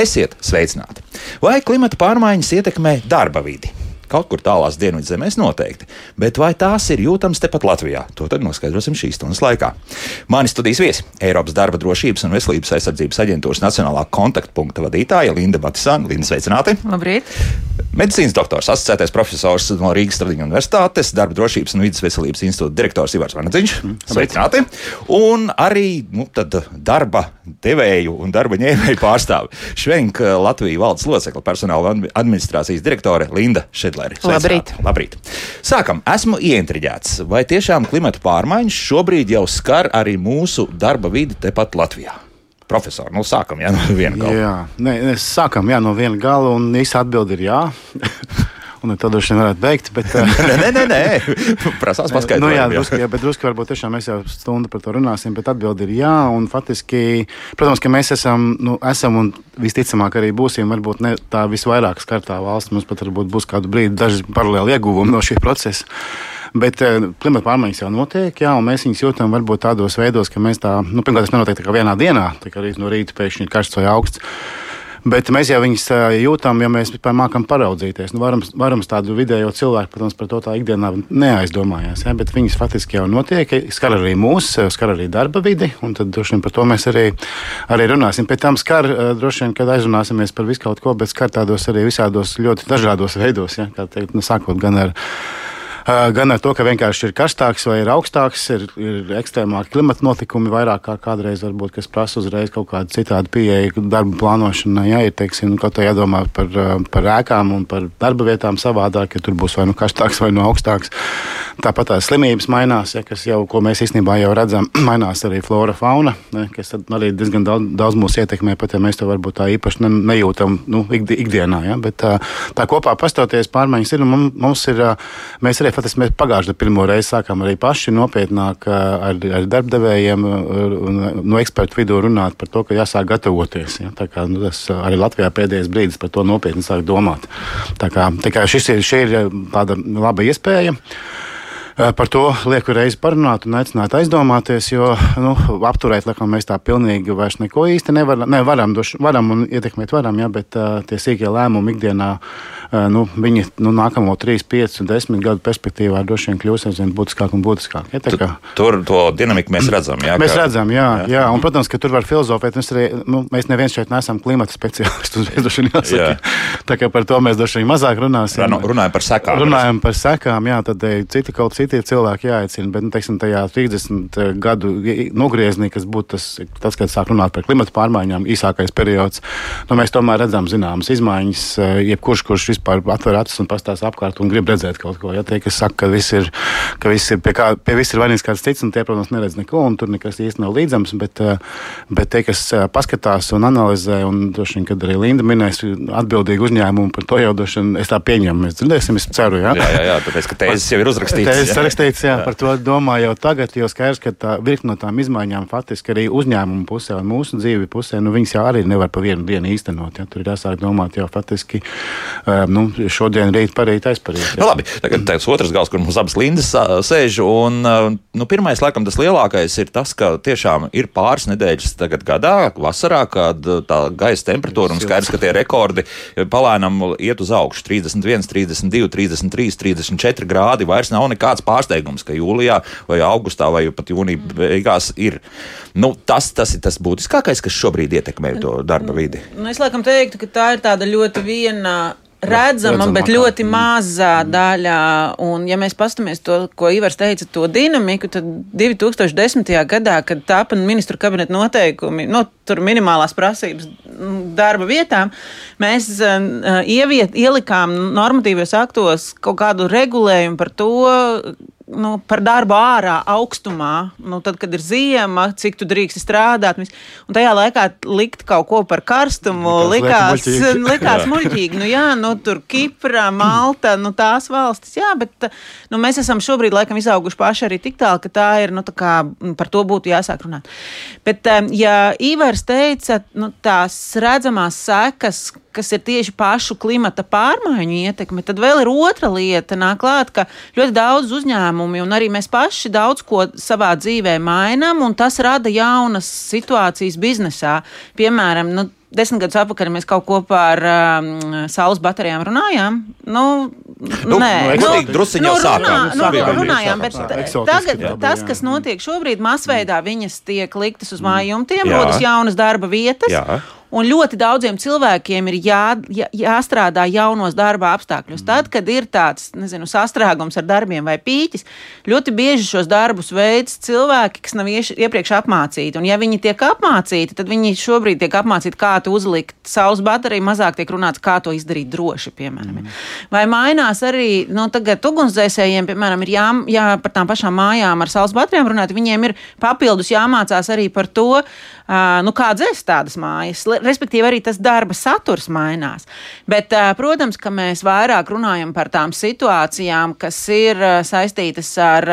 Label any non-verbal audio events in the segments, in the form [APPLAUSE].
Esiet sveicināti! Vai klimata pārmaiņas ietekmē darba vidi? Kaut kur tālās dienvidzemēs noteikti. Bet vai tās ir jūtamas tepat Latvijā? To tad noskaidrosim šīs stundas laikā. Mani studijas viesi - Eiropas darba drošības un veselības aizsardzības aģentūras nacionālā kontaktpunkta vadītāja Linda Batisāna. Linda, sveicināti! Labrīt! Medicīnas doktors, asociētais profesors no Rīgas Stradiņa Universitātes, darba drošības un vidas veselības institūta direktors Ivars Vanadziņš. Mm, sveicināti! Un arī nu, darba devēju un darba ņēmēju pārstāvi Švenka Latvijas valdes locekla personāla administrācijas direktore Linda Šedla. Šefleri. Labrīt. Labrīt! Sākam, esmu ieintriģēts, vai tiešām klimata pārmaiņas šobrīd jau skar arī mūsu darba vidi tepat Latvijā? Profesori, nu sākam jā, no viena gala. Jā, nē, sākam jā, no viena gala, un īsa atbilde ir jā. Un tad droši vien varētu beigt. Bet, [LAUGHS] nē, nē, nē, nē. prasās paskaidrot. nu, jā, drusku, jā, bet drusku varbūt tiešām mēs jau stundu par to runāsim, bet atbildi ir jā. Un faktiski, protams, ka mēs esam, nu, esam un visticamāk arī būsim varbūt ne tā visvairāk skartā valsts. Mums pat varbūt būs kādu brīdi daži paralēli ieguvumi no šī procesa. Bet klimata pārmaiņas jau notiek, jā, un mēs viņus jūtam varbūt tādos veidos, ka mēs tā, nu, pirmkārt, tas nenotiek tikai vienā dienā, tā kā no rīta pēkšņi ir karsts vai augsts. Bet mēs jau viņus jūtam, ja mēs mākam paraudzīties. Nu, varam, varam tādu vidējo cilvēku, protams, par to tā ikdienā neaizdomājās. Ja? Bet viņas faktiski jau notiek. Skar arī mūs, skar arī darba vidi. Tad droši vien par to mēs arī, arī runāsim. Pēc tam skar droši vien, kad aizrunāsimies par visu kaut ko, bet skar tādos arī visādos ļoti dažādos veidos. Ja? Teikt, nu, sākot gan ar gan ar to, ka vienkārši ir karstāks vai ir augstāks, ir, ir ekstrēmāki klimata notikumi, vairāk kā kādreiz, varbūt, kas prasa uzreiz kaut kādu citādu pieeju darba plānošanai. Ja ir teiksim, kaut kā jādomā par, par ēkām un par darba vietām savādāk, ja tur būs vai nu karstāks vai nu augstāks. Tāpat tās slimības mainās, ja, kas jau, ko mēs īstenībā jau redzam, [CLEARS THROAT] mainās arī flora, fauna, ne, kas arī diezgan daudz, daudz mūs ietekmē, pat ja mēs to varbūt tā īpaši ne, nejūtam nu, ikdienā. Ja, bet tā, tā kopā pastoties pārmaiņas ir, un mums ir, mēs arī faktiski mēs pagājušajā pirmo reizi sākām arī paši nopietnāk ar, ar darbdevējiem un no ekspertu vidū runāt par to, ka jāsāk gatavoties. Ja, tā kā, nu, tas arī Latvijā pēdējais brīdis par to nopietni sāk domāt. Tā kā, tā kā šis ir, šī ir tāda laba iespēja. Par to lieku reizi parunāt un aicināt aizdomāties, jo nu, apturēt, laikam, mēs tā pilnīgi vairs neko īsti nevaram. Ne, varam, doš, varam un ietekmēt varam, ja, bet uh, tie sīkie lēmumi ikdienā, uh, nu, viņi nu, nākamo 3, 5 un 10 gadu perspektīvā droši vien kļūs aizvien būtiskāk un būtiskāk. Ja, kā, tur to dinamiku mēs redzam. Jā, mēs kā... redzam, jā, jā. jā. Un, protams, ka tur var filozofēt. Mēs, arī, nu, mēs neviens šeit neesam klimata speciālisti. Tā kā par to mēs vien mazāk runāsim. Runājam par sekām. Runājam par sekām, jā, tad citi kaut citi cilvēki jāaicina. Bet, nu, teiksim, tajā 30 eh, gadu nogriezienī, kas būtu tas, tas, kad sāk runāt par klimatu pārmaiņām, īsākais periods, nu, mēs tomēr redzam zināmas izmaiņas. Eh, jebkurš, kurš vispār atver acis un pastāsta apkārt un grib redzēt kaut ko, ja tie, kas saka, ka viss ir, ka viss ir pie, kā, pie viss ir vainīgs kāds cits, un tie, protams, neredz neko, un tur nekas īsti nav līdzams. Bet, eh, bet tie, kas paskatās un analizē, un droši vien, kad arī Linda minēs atbildīgu uzņēmumu par to jau droši vien es tā pieņemu. Mēs dzirdēsim, es ceru, jā. Jā, jā, jā tāpēc, ka tēzes jau ir uzrakstītas. Tēzes rakstīts, jā, jā. par to domā jau tagad, jo skaidrs, ka tā virkni no tām izmaiņām faktiski arī uzņēmumu pusē un mūsu dzīvi pusē, nu, viņas jau arī nevar pa vienu dienu īstenot. Ja? Tur ir jāsāk domāt jau faktiski nu, šodien, rīt, parīt, aizparīt. Nu, labi, tagad tas otrs gals, kur mums abas lindas sēž, un nu, pirmais, laikam, tas lielākais ir tas, ka tiešām ir pāris nedēļas tagad gadā, vasarā, kad tā gaisa temperatūra un skaidrs, ka tie rekordi palēnām iet uz augšu 31, 32, 33, 34 grādi, vairs nav nekāds pārsteigums pārsteigums, ka jūlijā vai augustā vai pat jūnija beigās ir. Nu, tas, tas ir tas būtiskākais, kas šobrīd ietekmē to darba vidi. Nu, es laikam teiktu, ka tā ir tāda ļoti viena redzama, bet ļoti mazā daļā. Un, ja mēs paskatāmies to, ko Ivars teica, to dinamiku, tad 2010. gadā, kad tāpa ministru kabineta noteikumi, no nu, tur minimālās prasības darba vietām, mēs uh, ieviet, ielikām normatīvos aktos kaut kādu regulējumu par to, nu, par darbu ārā, augstumā, nu, tad, kad ir ziema, cik tu drīksti strādāt. Un tajā laikā likt kaut ko par karstumu likās, likās, [LAUGHS] likās muļķīgi. Nu, jā, nu, tur Kipra, Malta, nu, tās valstis, jā, bet nu, mēs esam šobrīd laikam izauguši paši arī tik tālu, ka tā ir, nu, tā kā par to būtu jāsāk runāt. Bet, ja Ivars teica, nu, tās redzamās sekas, kas ir tieši pašu klimata pārmaiņu ietekme, tad vēl ir otra lieta, nāk klāt, ka ļoti daudz uzņēmumu uzņēmumi un arī mēs paši daudz ko savā dzīvē mainām, un tas rada jaunas situācijas biznesā. Piemēram, nu, desmit gadus atpakaļ mēs kaut ko par um, saules baterijām runājām. Nu, Nu, nē, nu, godīgi, drusciņi jau sākām. Nu, Sākām, runājām, bet tagad tas, kas notiek šobrīd, masveidā viņas tiek liktas uz mājumtiem, Jā. rodas jaunas darba vietas. Jā. Un ļoti daudziem cilvēkiem ir jā, jā, jāstrādā jaunos darba apstākļos. Tad, kad ir tāds nezinu, sastrēgums ar darbiem vai pīķis, ļoti bieži šos darbus veids cilvēki, kas nav ieši, iepriekš apmācīti. Un, ja viņi tiek apmācīti, tad viņi šobrīd tiek apmācīti, kā to uzlikt saules bateriju. Mazāk tiek runāts, kā to izdarīt droši, piemēram. Mm. Vai mainās arī nu, tagad ugunsdzēsējiem, piemēram, ir jā, jā, par tām pašām mājām ar saules baterijām runāt, viņiem ir papildus jāmācās arī par to, uh, nu, kā dzēst tādas mājas. Respektīvi, arī tas darba saturs mainās. Bet, protams, ka mēs vairāk runājam par tām situācijām, kas ir saistītas ar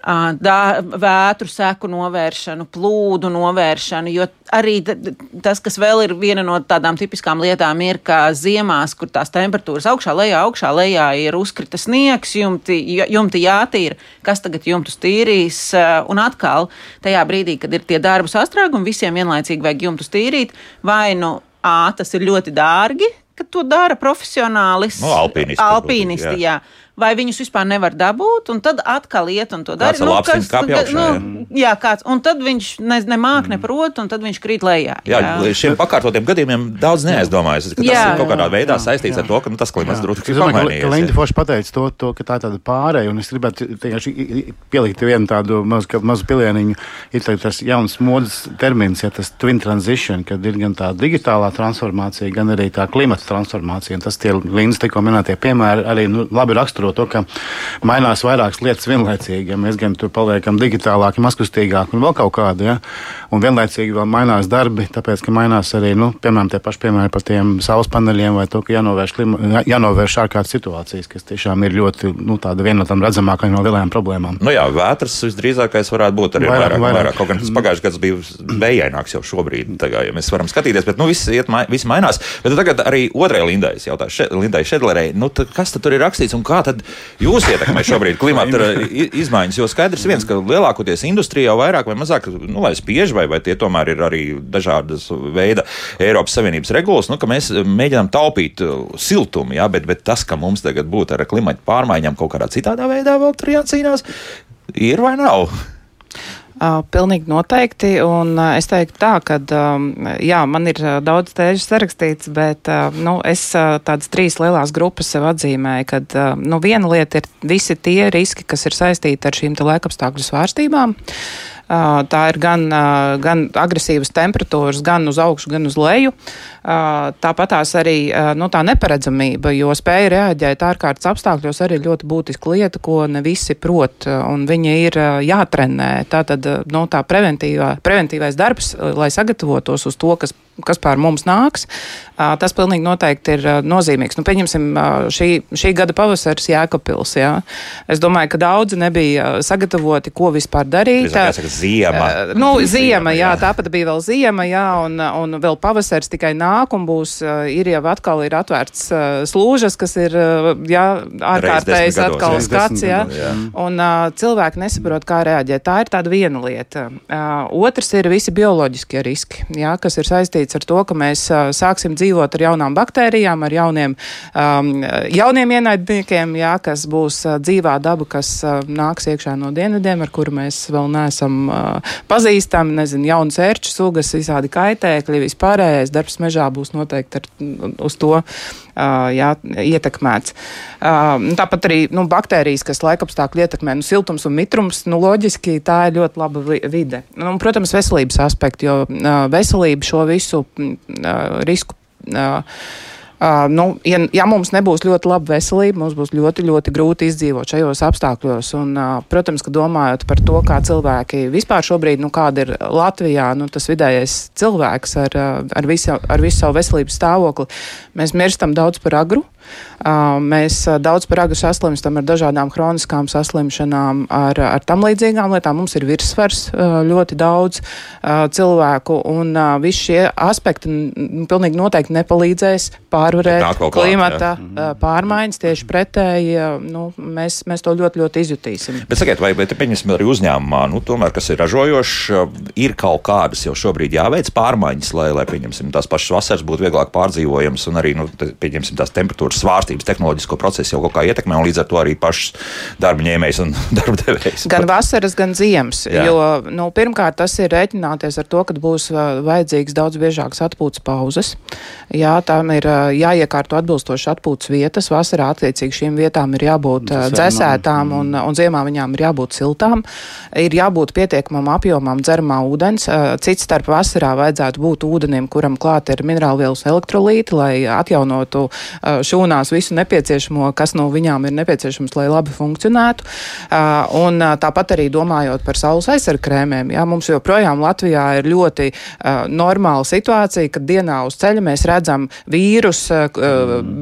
dā, vētru seku novēršanu, plūdu novēršanu. Jo arī tas, kas vēl ir viena no tādām tipiskām lietām, ir, ka ziemās, kur tās temperatūras augšā, lejā, augšā, lejā ir uzkrita sniegs, jumti, jumti jātīra, kas tagad jumtus tīrīs. ā, Un atkal, tajā brīdī, kad ir tie darbu sastrēgumi, visiem vienlaicīgi vajag jumtus tīrīt, vai nu A, tas ir ļoti dārgi, ka to dara profesionālis. Nu, alpīnisti alpīnisti jā. jā. Vai viņus vispār nevar dabūt, un tad atkal iet un to dara. Kāds ar lapsni kāpj augšā, nu, jā, kāds. Un tad viņš ne, nemāk, mm. neprot, un tad viņš krīt lejā. Jā, jā. šiem pakārtotiem gadījumiem daudz neaizdomājas. ka Tas Jā. ir kaut kādā veidā Jā, saistīts jā. ar to, ka nu, tas klimats drusku ir pamainījies. Linda jā. Forša pateica to, to, ka tā ir tāda pārēja, un es gribētu pielikt vienu tādu mazu, mazu pilieniņu. Ir tas jauns modes termins, ja tas twin transition, kad ir gan tā digitālā transformācija, gan arī tā klimata transformācija. Un tas tie Lindas tikko minētie piemēri arī nu, labi raksturo to, ka mainās vairākas lietas vienlaicīgi. Ja mēs gan tur paliekam digitālāki, mazkustīgāki un vēl kaut kādi, ja? un vienlaicīgi vēl mainās darbi, tāpēc, ka mainās arī, nu, piemēram, tie paši piemēri par tiem saules paneļiem vai to, ka jānovērš, klima, jā- jānovērš ārkārtas situācijas, kas tiešām ir ļoti, nu, tāda viena no tām redzamākajām no lielajām problēmām. Nu jā, vētras visdrīzākais varētu būt arī Vairāk, vairāk. vairāk. Kaut gan tas pagājušais gads bija vējaināks jau šobrīd, tagad, ja mēs varam skatīties, bet nu, viss, iet, viss mainās. Bet tagad arī otrai Lindai še, Lindai Šedlerei, nu, kas tad tur ir rakstīts un kā tad jūs ietekmē šobrīd klimata i- izmaiņas? Jo skaidrs viens, ka lielākoties industrija jau vairāk vai mazāk, nu, spiež vai, vai tie tomēr ir arī dažādas veida Eiropas Savienības regulas, nu, ka mēs mēģinām taupīt uh, siltumu, jā, bet, bet tas, ka mums tagad būtu ar klimata pārmaiņām kaut kādā citādā veidā vēl tur jācīnās, ir vai nav? Pilnīgi noteikti. Un es teiktu tā, ka jā, man ir daudz tēžu sarakstīts, bet nu, es tādas trīs lielās grupas sev atzīmēju, ka uh, nu, viena lieta ir visi tie riski, kas ir saistīti ar šīm te laikapstākļu svārstībām. Tā ir gan, gan agresīvas temperatūras, gan uz augšu, gan uz leju. Uh, Tāpat tās arī nu, tā neparedzamība, jo spēja reaģēt ārkārtas apstākļos arī ir ļoti būtiska lieta, ko ne visi prot, un viņa ir jātrenē. Tātad uh, nu, tā preventīvais darbs, lai sagatavotos uz to, kas kas pār mums nāks, tas pilnīgi noteikti ir nozīmīgs. Nu, pieņemsim, šī, šī gada pavasaris Jēkabpils. Jā. Es domāju, ka daudzi nebija sagatavoti, ko vispār darīt. Drīzāk jāsaka ziema. Ā, Nu, ziema, jā, tāpat bija vēl ziema, jā, un, un vēl pavasaris tikai nāk, un būs, ā, ir jau atkal ir atvērts ā, slūžas, kas ir, ā, jā, ārkārtējs atkal reiz skats, jā. jā. Un uh, cilvēki nesaprot, kā reaģēt. Tā ir tāda viena lieta. Uh, otrs ir visi bioloģiskie riski, jā, kas ir saistīts ar to, ka mēs uh, sāksim dzīvot ar jaunām baktērijām, ar jauniem, um, jauniem ienaidniekiem, jā, kas būs uh, dzīvā daba, kas uh, nāks iekšā no dienvidiem, ar kuru mēs vēl neesam uh, pazīstami. Nezinu, jaunas ērču sugas, visādi kaitēkļi, vispārējais darbs mežā būs noteikti ar, uz to uh, jā, ietekmēts. Uh, tāpat arī nu, baktērijas, kas laikapstākļi ietekmē, nu, siltums un mitrums, nu, loģiski tā ir ļoti laba vi- vide. Nu, un, protams, veselības aspekti, jo uh, veselība šo visu mm, uh, risku. Uh, Uh, nu, ja, ja mums nebūs ļoti laba veselība, mums būs ļoti, ļoti grūti izdzīvot šajos apstākļos. Un, uh, protams, ka domājot par to, kā cilvēki vispār šobrīd, nu, kāda ir Latvijā, nu, tas vidējais cilvēks ar, uh, ar, visu, ar visu savu veselības stāvokli, mēs mirstam daudz par agru. Uh, mēs daudz par agru saslimstam ar dažādām hroniskām saslimšanām, ar, ar tam līdzīgām lietām. Mums ir virsvars ļoti daudz cilvēku, un visi šie aspekti pilnīgi noteikti nepalīdzēs pār pārvarēt klimata klāt, pārmaiņas. Tieši pretēji, nu, mēs, mēs to ļoti, ļoti izjutīsim. Bet sakiet, vai, vai te pieņemsim arī uzņēmumā, nu, tomēr, kas ir ražojoši, ir kaut kādas jau šobrīd jāveic pārmaiņas, lai, lai pieņemsim, tās pašas vasaras būtu vieglāk pārdzīvojams un arī, nu, te, pieņemsim, tās temperatūras svārstības tehnoloģisko procesu jau kaut kā ietekmē un līdz ar to arī pašas darba ņēmējs un [LAUGHS] darba devējs. Gan vasaras, gan ziemas. Jā. Jo, nu, pirmkārt, tas ir rēķināties ar to, ka būs vajadzīgs daudz biežākas atpūtas pauzes. Jā, tām ir jāiekārto atbilstoši atpūtas vietas. Vasarā attiecīgi šīm vietām ir jābūt dzēsētām un, un ziemā viņām ir jābūt siltām. Ir jābūt pietiekamam apjomam dzeramā ūdens. Cits starp vasarā vajadzētu būt ūdenim, kuram klāt ir minerālvielas elektrolīti, lai atjaunotu šūnās visu nepieciešamo, kas no viņām ir nepieciešams, lai labi funkcionētu. Un tāpat arī domājot par saules aizsargkrēmiem, jā, mums joprojām Latvijā ir ļoti normāla situācija, kad dienā uz ceļa mēs redzam vīrus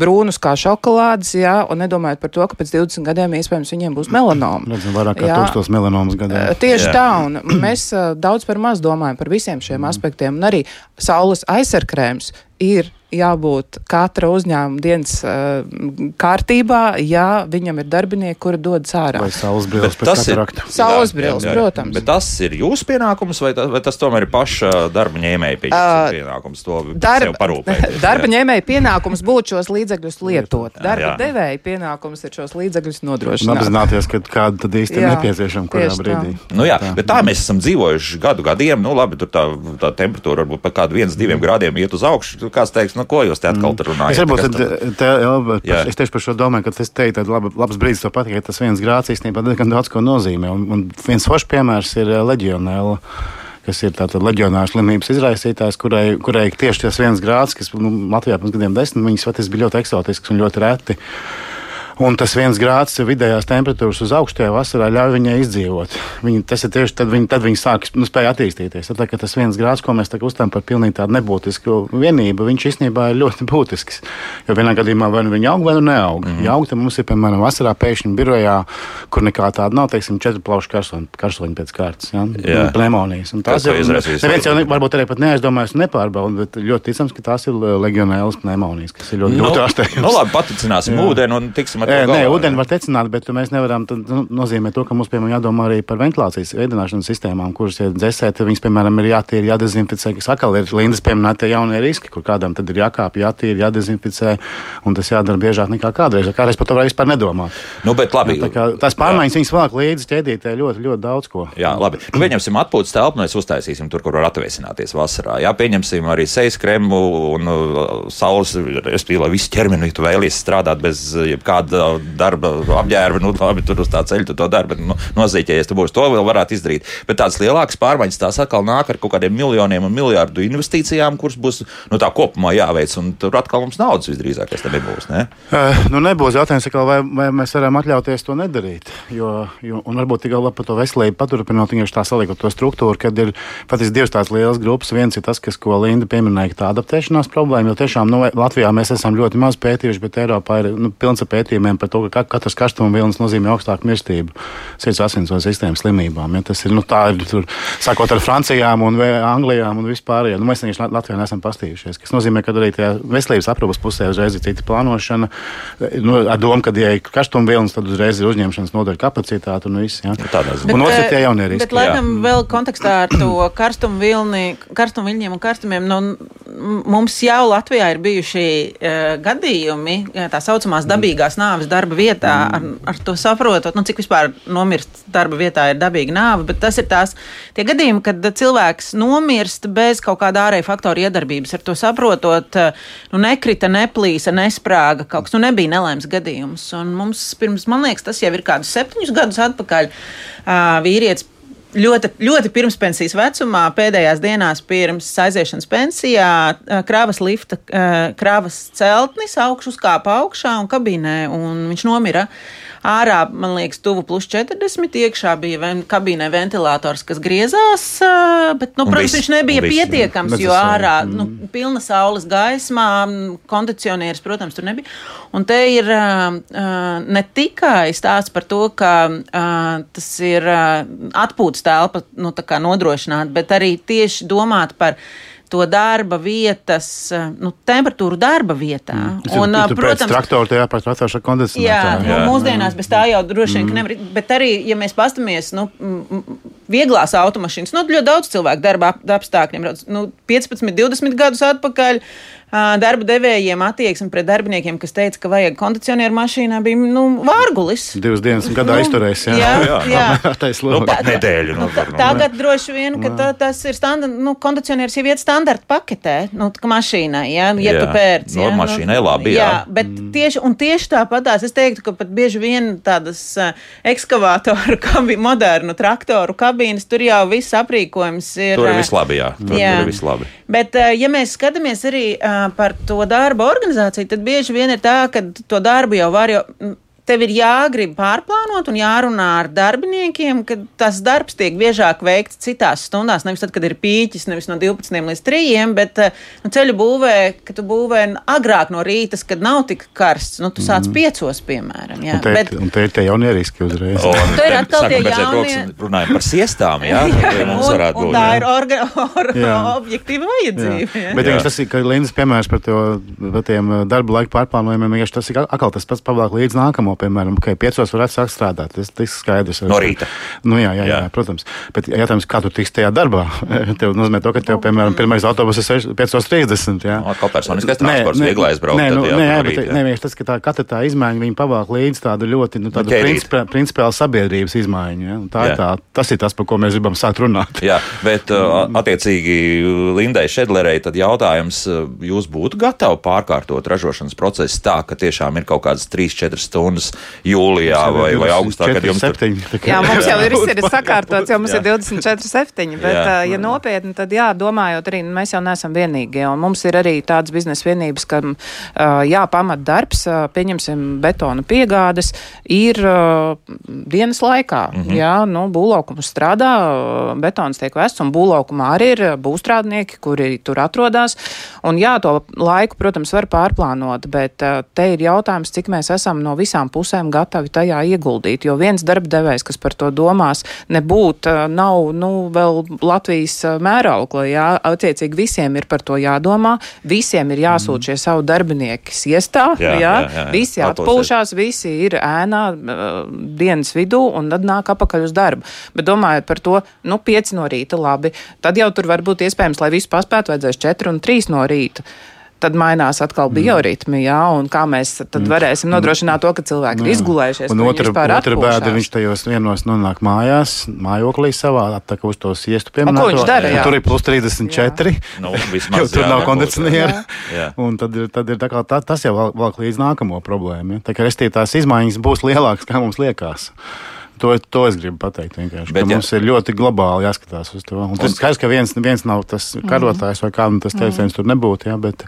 brūnus kā šokolādes, jā, un nedomājot par to, ka pēc 20 gadiem iespējams viņiem būs melanoma. Redzam vairāk kā tūkstos melanomas gadā. Tieši jā. tā, un mēs daudz par maz domājam par visiem šiem mm. aspektiem, un arī saules aizsargkrēms ir jābūt katra uzņēmuma dienas uh, kārtībā, ja viņam ir darbinieki, kuri dodas ārā. Vai saules brilles pēc katarakta. Saules brilles, protams. Bet tas ir jūsu pienākums, vai, tas, vai tas tomēr ir paša darba ņēmēja uh, pienākums to darba, parūpēt? [LAUGHS] darba ņēmēja pienākums būtu šos līdzekļus lietot. Darba jā. devēja pienākums ir šos līdzekļus nodrošināt. Apzināties, ka kāda tad īsti ir nepieciešama kurā brīdī. Tā. Nu jā, tā. bet tā mēs esam dzīvojuši gadu gadiem. Nu labi, tur tā, tā temperatūra varbūt par kādu viens, diviem grādiem iet uz augšu. Kāds teiks, nu, ko jūs te atkal mm. runājat? Es, varbūt, tad, te, jā, es tieši par šo domāju, ka tas teikt, laba, labs brīdis to pateikt, ka tas viens grāds īstenībā diezgan daudz ko nozīmē. Un, un viens foršs piemērs ir eh, leģionēla kas ir tāda leģionāra slimības izraisītājs, kurai, kurai tieši tas viens grāds, kas nu, Latvijā pirms gadiem desmit, viņas patiesībā bija ļoti eksotisks un ļoti reti. Un tas viens grāds vidējās temperatūras uz augšu tajā vasarā ļauj viņai izdzīvot. Viņa, tas ir tieši tad, viņa, tad viņa sāk nu, spēj attīstīties. Tad, tas viens grāds, ko mēs uztveram par pilnīgi tādu nebūtisku vienību, viņš īstenībā ir ļoti būtisks. Jo vienā gadījumā vai nu viņa aug, vai nu neaug. Mm -hmm. Ja aug, tad mums ir, piemēram, vasarā pēkšņi birojā, kur nekā tāda nav, teiksim, četru plaušu karsoņi pēc kārtas, ja? pneimonijas. Tas ir neviens jau ne, varbūt arī pat neaizdomājas un nepārbauda, bet ļoti ticams, ka tās ir legionēlas pneimonijas, kas ir ļoti, nu, ļoti ārstējums. Nu, labi, paticināsim ūdeni un tiksim ar to. Nē, ūdeni var tecināt, bet mēs nevaram. Nu, nozīmē to, ka mums, piemēram, jādomā arī par ventilācijas veidināšanas sistēmām, kuras ir dzēsēt. Viņas, piemēram, ir jātīra, jādezinficē, kas atkal ir Lindas pieminētie jaunie riski, kur kādam tad ir jākāpj, jātīra, jādezinficē, un tas jādara biežāk nekā kādreiz. Kādreiz par to var vispār nedomāt. Nu, bet labi. Jā, kā, tās pārmaiņas viņas vāk līdzi ķēdītē ļoti, ļoti daudz ko. Jā, labi. Nu, pieņemsim atpūtas telpu, mēs uztaisīsim tur, kur var atvēsināties vasarā. Jā, pieņemsim arī sejas kremu un uh, saules, respektīvi, lai viss ķermenis vēlies strādāt bez jebkāda darba apģērba ģērbi, nu, labi, tur uz tā ceļa tu to dari, bet nu, nozīķējies, tu būsi to vēl varētu izdarīt. Bet tādas lielākas pārmaiņas tās atkal nāk ar kaut kādiem miljoniem un miljārdu investīcijām, kuras būs nu, tā kopumā jāveic, un tur atkal mums naudas visdrīzāk nebūs. Ne? Uh, nu, nebūs jautājums, vai, vai mēs varam atļauties to nedarīt. Jo, jo, un varbūt tikai par to veselību paturpinot, vienkārši tā saliekot to struktūru, kad ir patiesībā divas tādas lielas grupas. Viens ir tas, kas, ko Linda pieminēja, tā adaptēšanās problēma, jo tiešām nu, Latvijā mēs esam ļoti maz pētījuši, bet Eiropā ir nu, pilns ar pētījumiem par to, ka katrs karstums un vilnas nozīmē augstāku mirstību sirds asinsvadu sistēmas slimībām. Ja, tas ir, nu, tā ir, tur, sākot ar Francijām un Anglijām un vispār. Ja, nu, mēs vienkārši Latvijā neesam pastījušies, kas nozīmē, ka arī tajā veselības aprūpas pusē uzreiz ir cita plānošana. Nu, ar domu, ka, ja ir karstuma tad uzreiz ir uzņemšanas nodaļa kapacitāte un viss. Ja. Nu, un otrs ir tie jaunie riski. Bet, laikam, vēl kontekstā ar to [CLEARS THROAT] karstumu vilni, karstumu viļņiem un karstumiem, nu, mums jau Latvijā ir bijuši uh, gadījumi, tā saucamās dabīgās nāves darba vietā mm. ar ar to saprotot, nu, cik vispār nomirst darba vietā ir dabīga nāve, bet tas ir tās tie gadījumi, kad cilvēks nomirst bez kaut kāda ārēja faktora iedarbības. Ar to saprotot, nu, nekrita, neplīsa, nesprāga kaut kas, nu, nebija nelaimes gadījums. Un mums pirms, man liekas, tas jau ir kādus septiņus gadus atpakaļ vīrietis ļoti, ļoti pirmspensijas vecumā, pēdējās dienās pirms aiziešanas pensijā, krāvas lifta, krāvas celtnis augšus kāpa augšā un kabīnē, un viņš nomira. Ārā, man liekas, tuvu plus 40. iekšā bija ven, kabīnē ventilators, kas griezās, bet, nu, protams, viņš nebija viss, pietiekams, jo ārā, mm. nu, pilna saules gaismā, kondicionieris, protams, tur nebija. Un te ir ne tikai stāsts par to, ka tas ir atpūtas telpa, nu, nodrošināt, bet arī tieši domāt par to darba vietas, nu, temperatūru darba vietā. Mm. Un, tu, tu protams, traktoru tajā pat traktoru ar kondicionētāju. Jā, jā. Nu, mūsdienās bez tā jau droši vien mm. nevar. Bet arī, ja mēs pastamies, nu, vieglās automašīnas, nu, ļoti daudz cilvēku darba apstākļiem, nu, 15, 20 gadus atpakaļ. Darba devējiem attieksme pret darbiniekiem, kas teica, ka vajag kondicionieru mašīnā, bija nu, vārgulis. Divas dienas gadā nu, izturēs. Jā, jā, jā. jā. [LAUGHS] nu, pat nedēļu. Nu, nu, tagad droši vien, ka tā, tas ir standart, nu, kondicionieris jau iet standarta paketē, nu, mašīnai, jā, ja jā. tu pērc. Jā, no, mašīnai labi, jā. jā bet mm. tieši, un tieši tāpatās es teiktu, ka pat bieži vien tādas uh, ekskavātoru, [LAUGHS] kabi, modernu traktoru kabīnes, tur jau viss aprīkojums ir. Tur ir viss labi, jā. Tur, jā. tur ir viss labi. Bet, uh, ja mēs skatāmies arī uh, par to darba organizāciju, tad bieži vien ir tā, ka to darbu jau var jau tev ir jāgrib pārplānot un jārunā ar darbiniekiem, ka tas darbs tiek biežāk veikts citās stundās. Nevis tad, kad ir pīķis, nevis no 12 līdz 3, bet eh, nu, ceļu būvē, ka tu būvē agrāk no rīta, kad nav tik karsts. Nu, tu sāc mm. piecos, piemēram. Jā. Un te, bet, un te ir tie jaunie riski uzreiz. [LAUGHS] Un, tur ir atkal tie jaunie. Runājam par siestām, jā? [LAUGHS] jā mums varētu būt. Tā ir orga, or, objektīva vajadzība. Jā. Jā. Bet jā. tas ir, ka Lindas piemērs par, to, par tiem eh, darba laika pārplānojumiem, tas ir atkal tas pats pavāk līdz nākamo piemēram, ka piecos varētu sākt strādāt. Tas ir skaidrs. No rīta. Nu, jā, jā, jā. jā, protams. Bet jautājums, kā tu tiks tajā darbā? [LAUGHS] Tev nozīmē to, ka tev, piemēram, pirmais autobus ir 5.30. Jā, no, kā personiskais transports, viegli aizbraukt. Nē, nu, jā, nē, jā, bet, nē, vienkārši tas, ka tā katra tā izmaiņa, viņi pavāk līdz tādu ļoti, nu, tādu principā, principiālu sabiedrības izmaiņu. Ja? Tā jā. ir tā, tas ir tas, par ko mēs gribam sākt runāt. Jā, bet [LAUGHS] uh, attiecīgi Lindai Šedlerei tad jautājums, jūs būtu gatavi pārkārtot ražošanas procesu tā, ka tiešām ir kaut kādas 3-4 stundas jūlijā vai, vai augustā, kad jums 7, tur... Jā, mums jau ir, ir sakārtots, jau mums jā. ir 24, 7, bet, jā. ja nopietni, tad jā, domājot arī, mēs jau neesam vienīgie, un mums ir arī tādas biznesa vienības, ka, jā, pamat darbs, pieņemsim, betona piegādes, ir dienas laikā, mm -hmm. jā, nu, būlaukums strādā, betons tiek vests, un būlaukumā arī ir būstrādnieki, kuri tur atrodas, un jā, to laiku, protams, var pārplānot, bet te ir jautājums, cik mēs esam no visām pusēm gatavi tajā ieguldīt. Jo viens darbdevējs, kas par to domās, nebūt, nav nu, vēl Latvijas mēraukla. Jā, attiecīgi visiem ir par to jādomā, visiem ir jāsūt mm. šie savu darbinieki siestā, jā, jā, jā, jā. visi atpūšās, visi ir ēnā dienas vidū un tad nāk apakaļ uz darbu. Bet domājot par to, nu, pieci no rīta labi, tad jau tur var būt iespējams, lai visu paspētu, vajadzēs četri un trīs no rīta tad mainās atkal mm. bioritmi, jā, un kā mēs tad mm. varēsim nodrošināt to, ka cilvēki ir izgulējušies. Un otra, otra bēda, viņš tajos vienos nonāk mājās, mājoklī savā, tā kā uz to siestu piemēram. Ko viņš dara? Jā. Tur ir plus 34, nu, vismaz, tur jā, nav kondicionieri, un tad, ir, tad ir tā kā tā, tas jau valk līdz nākamo problēmu. Ja? Tā kā restīvi tās izmaiņas būs lielākas, kā mums liekas. To, to es gribu pateikt. Bet, ja. Mums ir ļoti globāli jāskatās uz to. Un tas ir skaidrs, ka viens, viens nav tas karotājs vai kādam tas teiciens tur nebūtu. Ja, bet,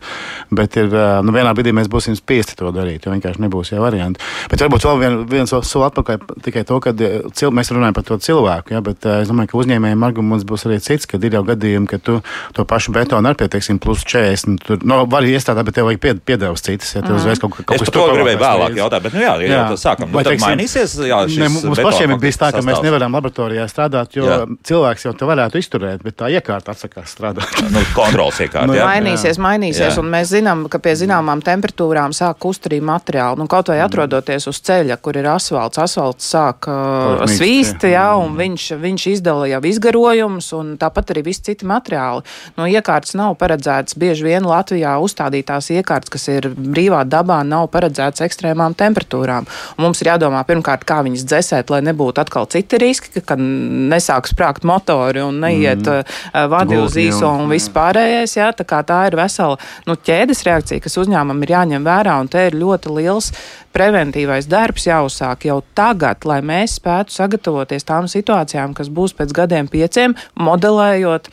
bet ir, nu, vienā brīdī mēs būsim spiesti to darīt, jo vienkārši nebūs jau varianti. Bet varbūt vēl vien, viens soli atpakaļ tikai to, ka cil, mēs runājam par to cilvēku. Ja, bet es domāju, ka uzņēmējiem arguments būs arī cits, kad ir jau gadījumi, ka tu to pašu betonu ar pie, teiksim, plus 40. Tur, no, var iestrādāt, bet tev vajag pied, piedevs citas. Ja, uzreiz kaut, kaut kas tāds - to gribēju vēlāk jautāt, bet, nu jā, jā, jā. sākam. Nu, vai, teiksim, mainīsies, jā, šis ne, mums pašiem pašiem ir bijis tā, ka sastāvs. mēs nevaram laboratorijā strādāt, jo jā. cilvēks jau te varētu izturēt, bet tā iekārta atsakās strādāt. [LAUGHS] nu, kontrols iekārta. nu, mainīsies, jā. mainīsies, jā. un mēs zinām, ka pie zināmām temperatūrām sāk kust arī materiāli. Nu, kaut vai mm. atrodoties uz ceļa, kur ir asfalts, asfalts sāk uh, svīst, jā, un mm. viņš, viņš izdala jau izgarojumus, un tāpat arī visi citi materiāli. Nu, iekārtas nav paredzētas bieži vien Latvijā uzstādītās iekārtas, kas ir brīvā dabā, nav paredzētas ekstrēmām temperatūrām. Un mums ir jādomā pirmkārt, kā viņas dzēsēt, lai nebūtu atkal citi riski, ka nesāk sprākt motori un neiet mm. uh, vadi uz īso un viss pārējais. Jā, tā, tā ir vesela nu, ķēdes reakcija, kas uzņēmumam ir jāņem vērā, un te ir ļoti liels preventīvais darbs jāuzsāk jau tagad, lai mēs spētu sagatavoties tām situācijām, kas būs pēc gadiem pieciem, modelējot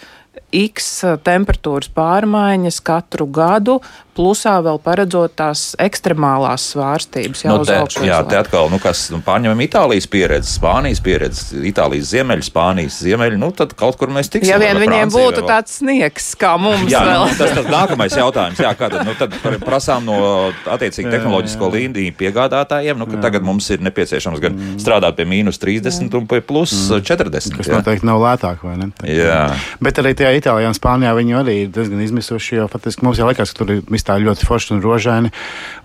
X temperatūras pārmaiņas katru gadu, plusā vēl paredzot tās ekstremālās svārstības jau nu, te, augšu. jā, te atkal, nu, kas nu, pārņemam Itālijas pieredzi, Spānijas pieredzi, Itālijas ziemeļi, Spānijas ziemeļi, nu, tad kaut kur mēs tiksim. Ja vien viņiem Francija, būtu vai- tāds sniegs, kā mums Jā, vēl. nu, tas ir nākamais jautājums. Jā, kā tad, nu, tad prasām no attiecīgi tehnoloģisko līniju piegādātājiem, nu, ka tagad mums ir nepieciešams gan strādāt pie mīnus 30 un pie plus 40. Kas jā. noteikti nav lētāk, vai ne? Tā- Jā. Bet arī tajā Itālijā un Spānijā viņi arī ir diezgan izmisuši. Jo faktiski mums jau liekas, ka tur ir tā ļoti forši un rožaini.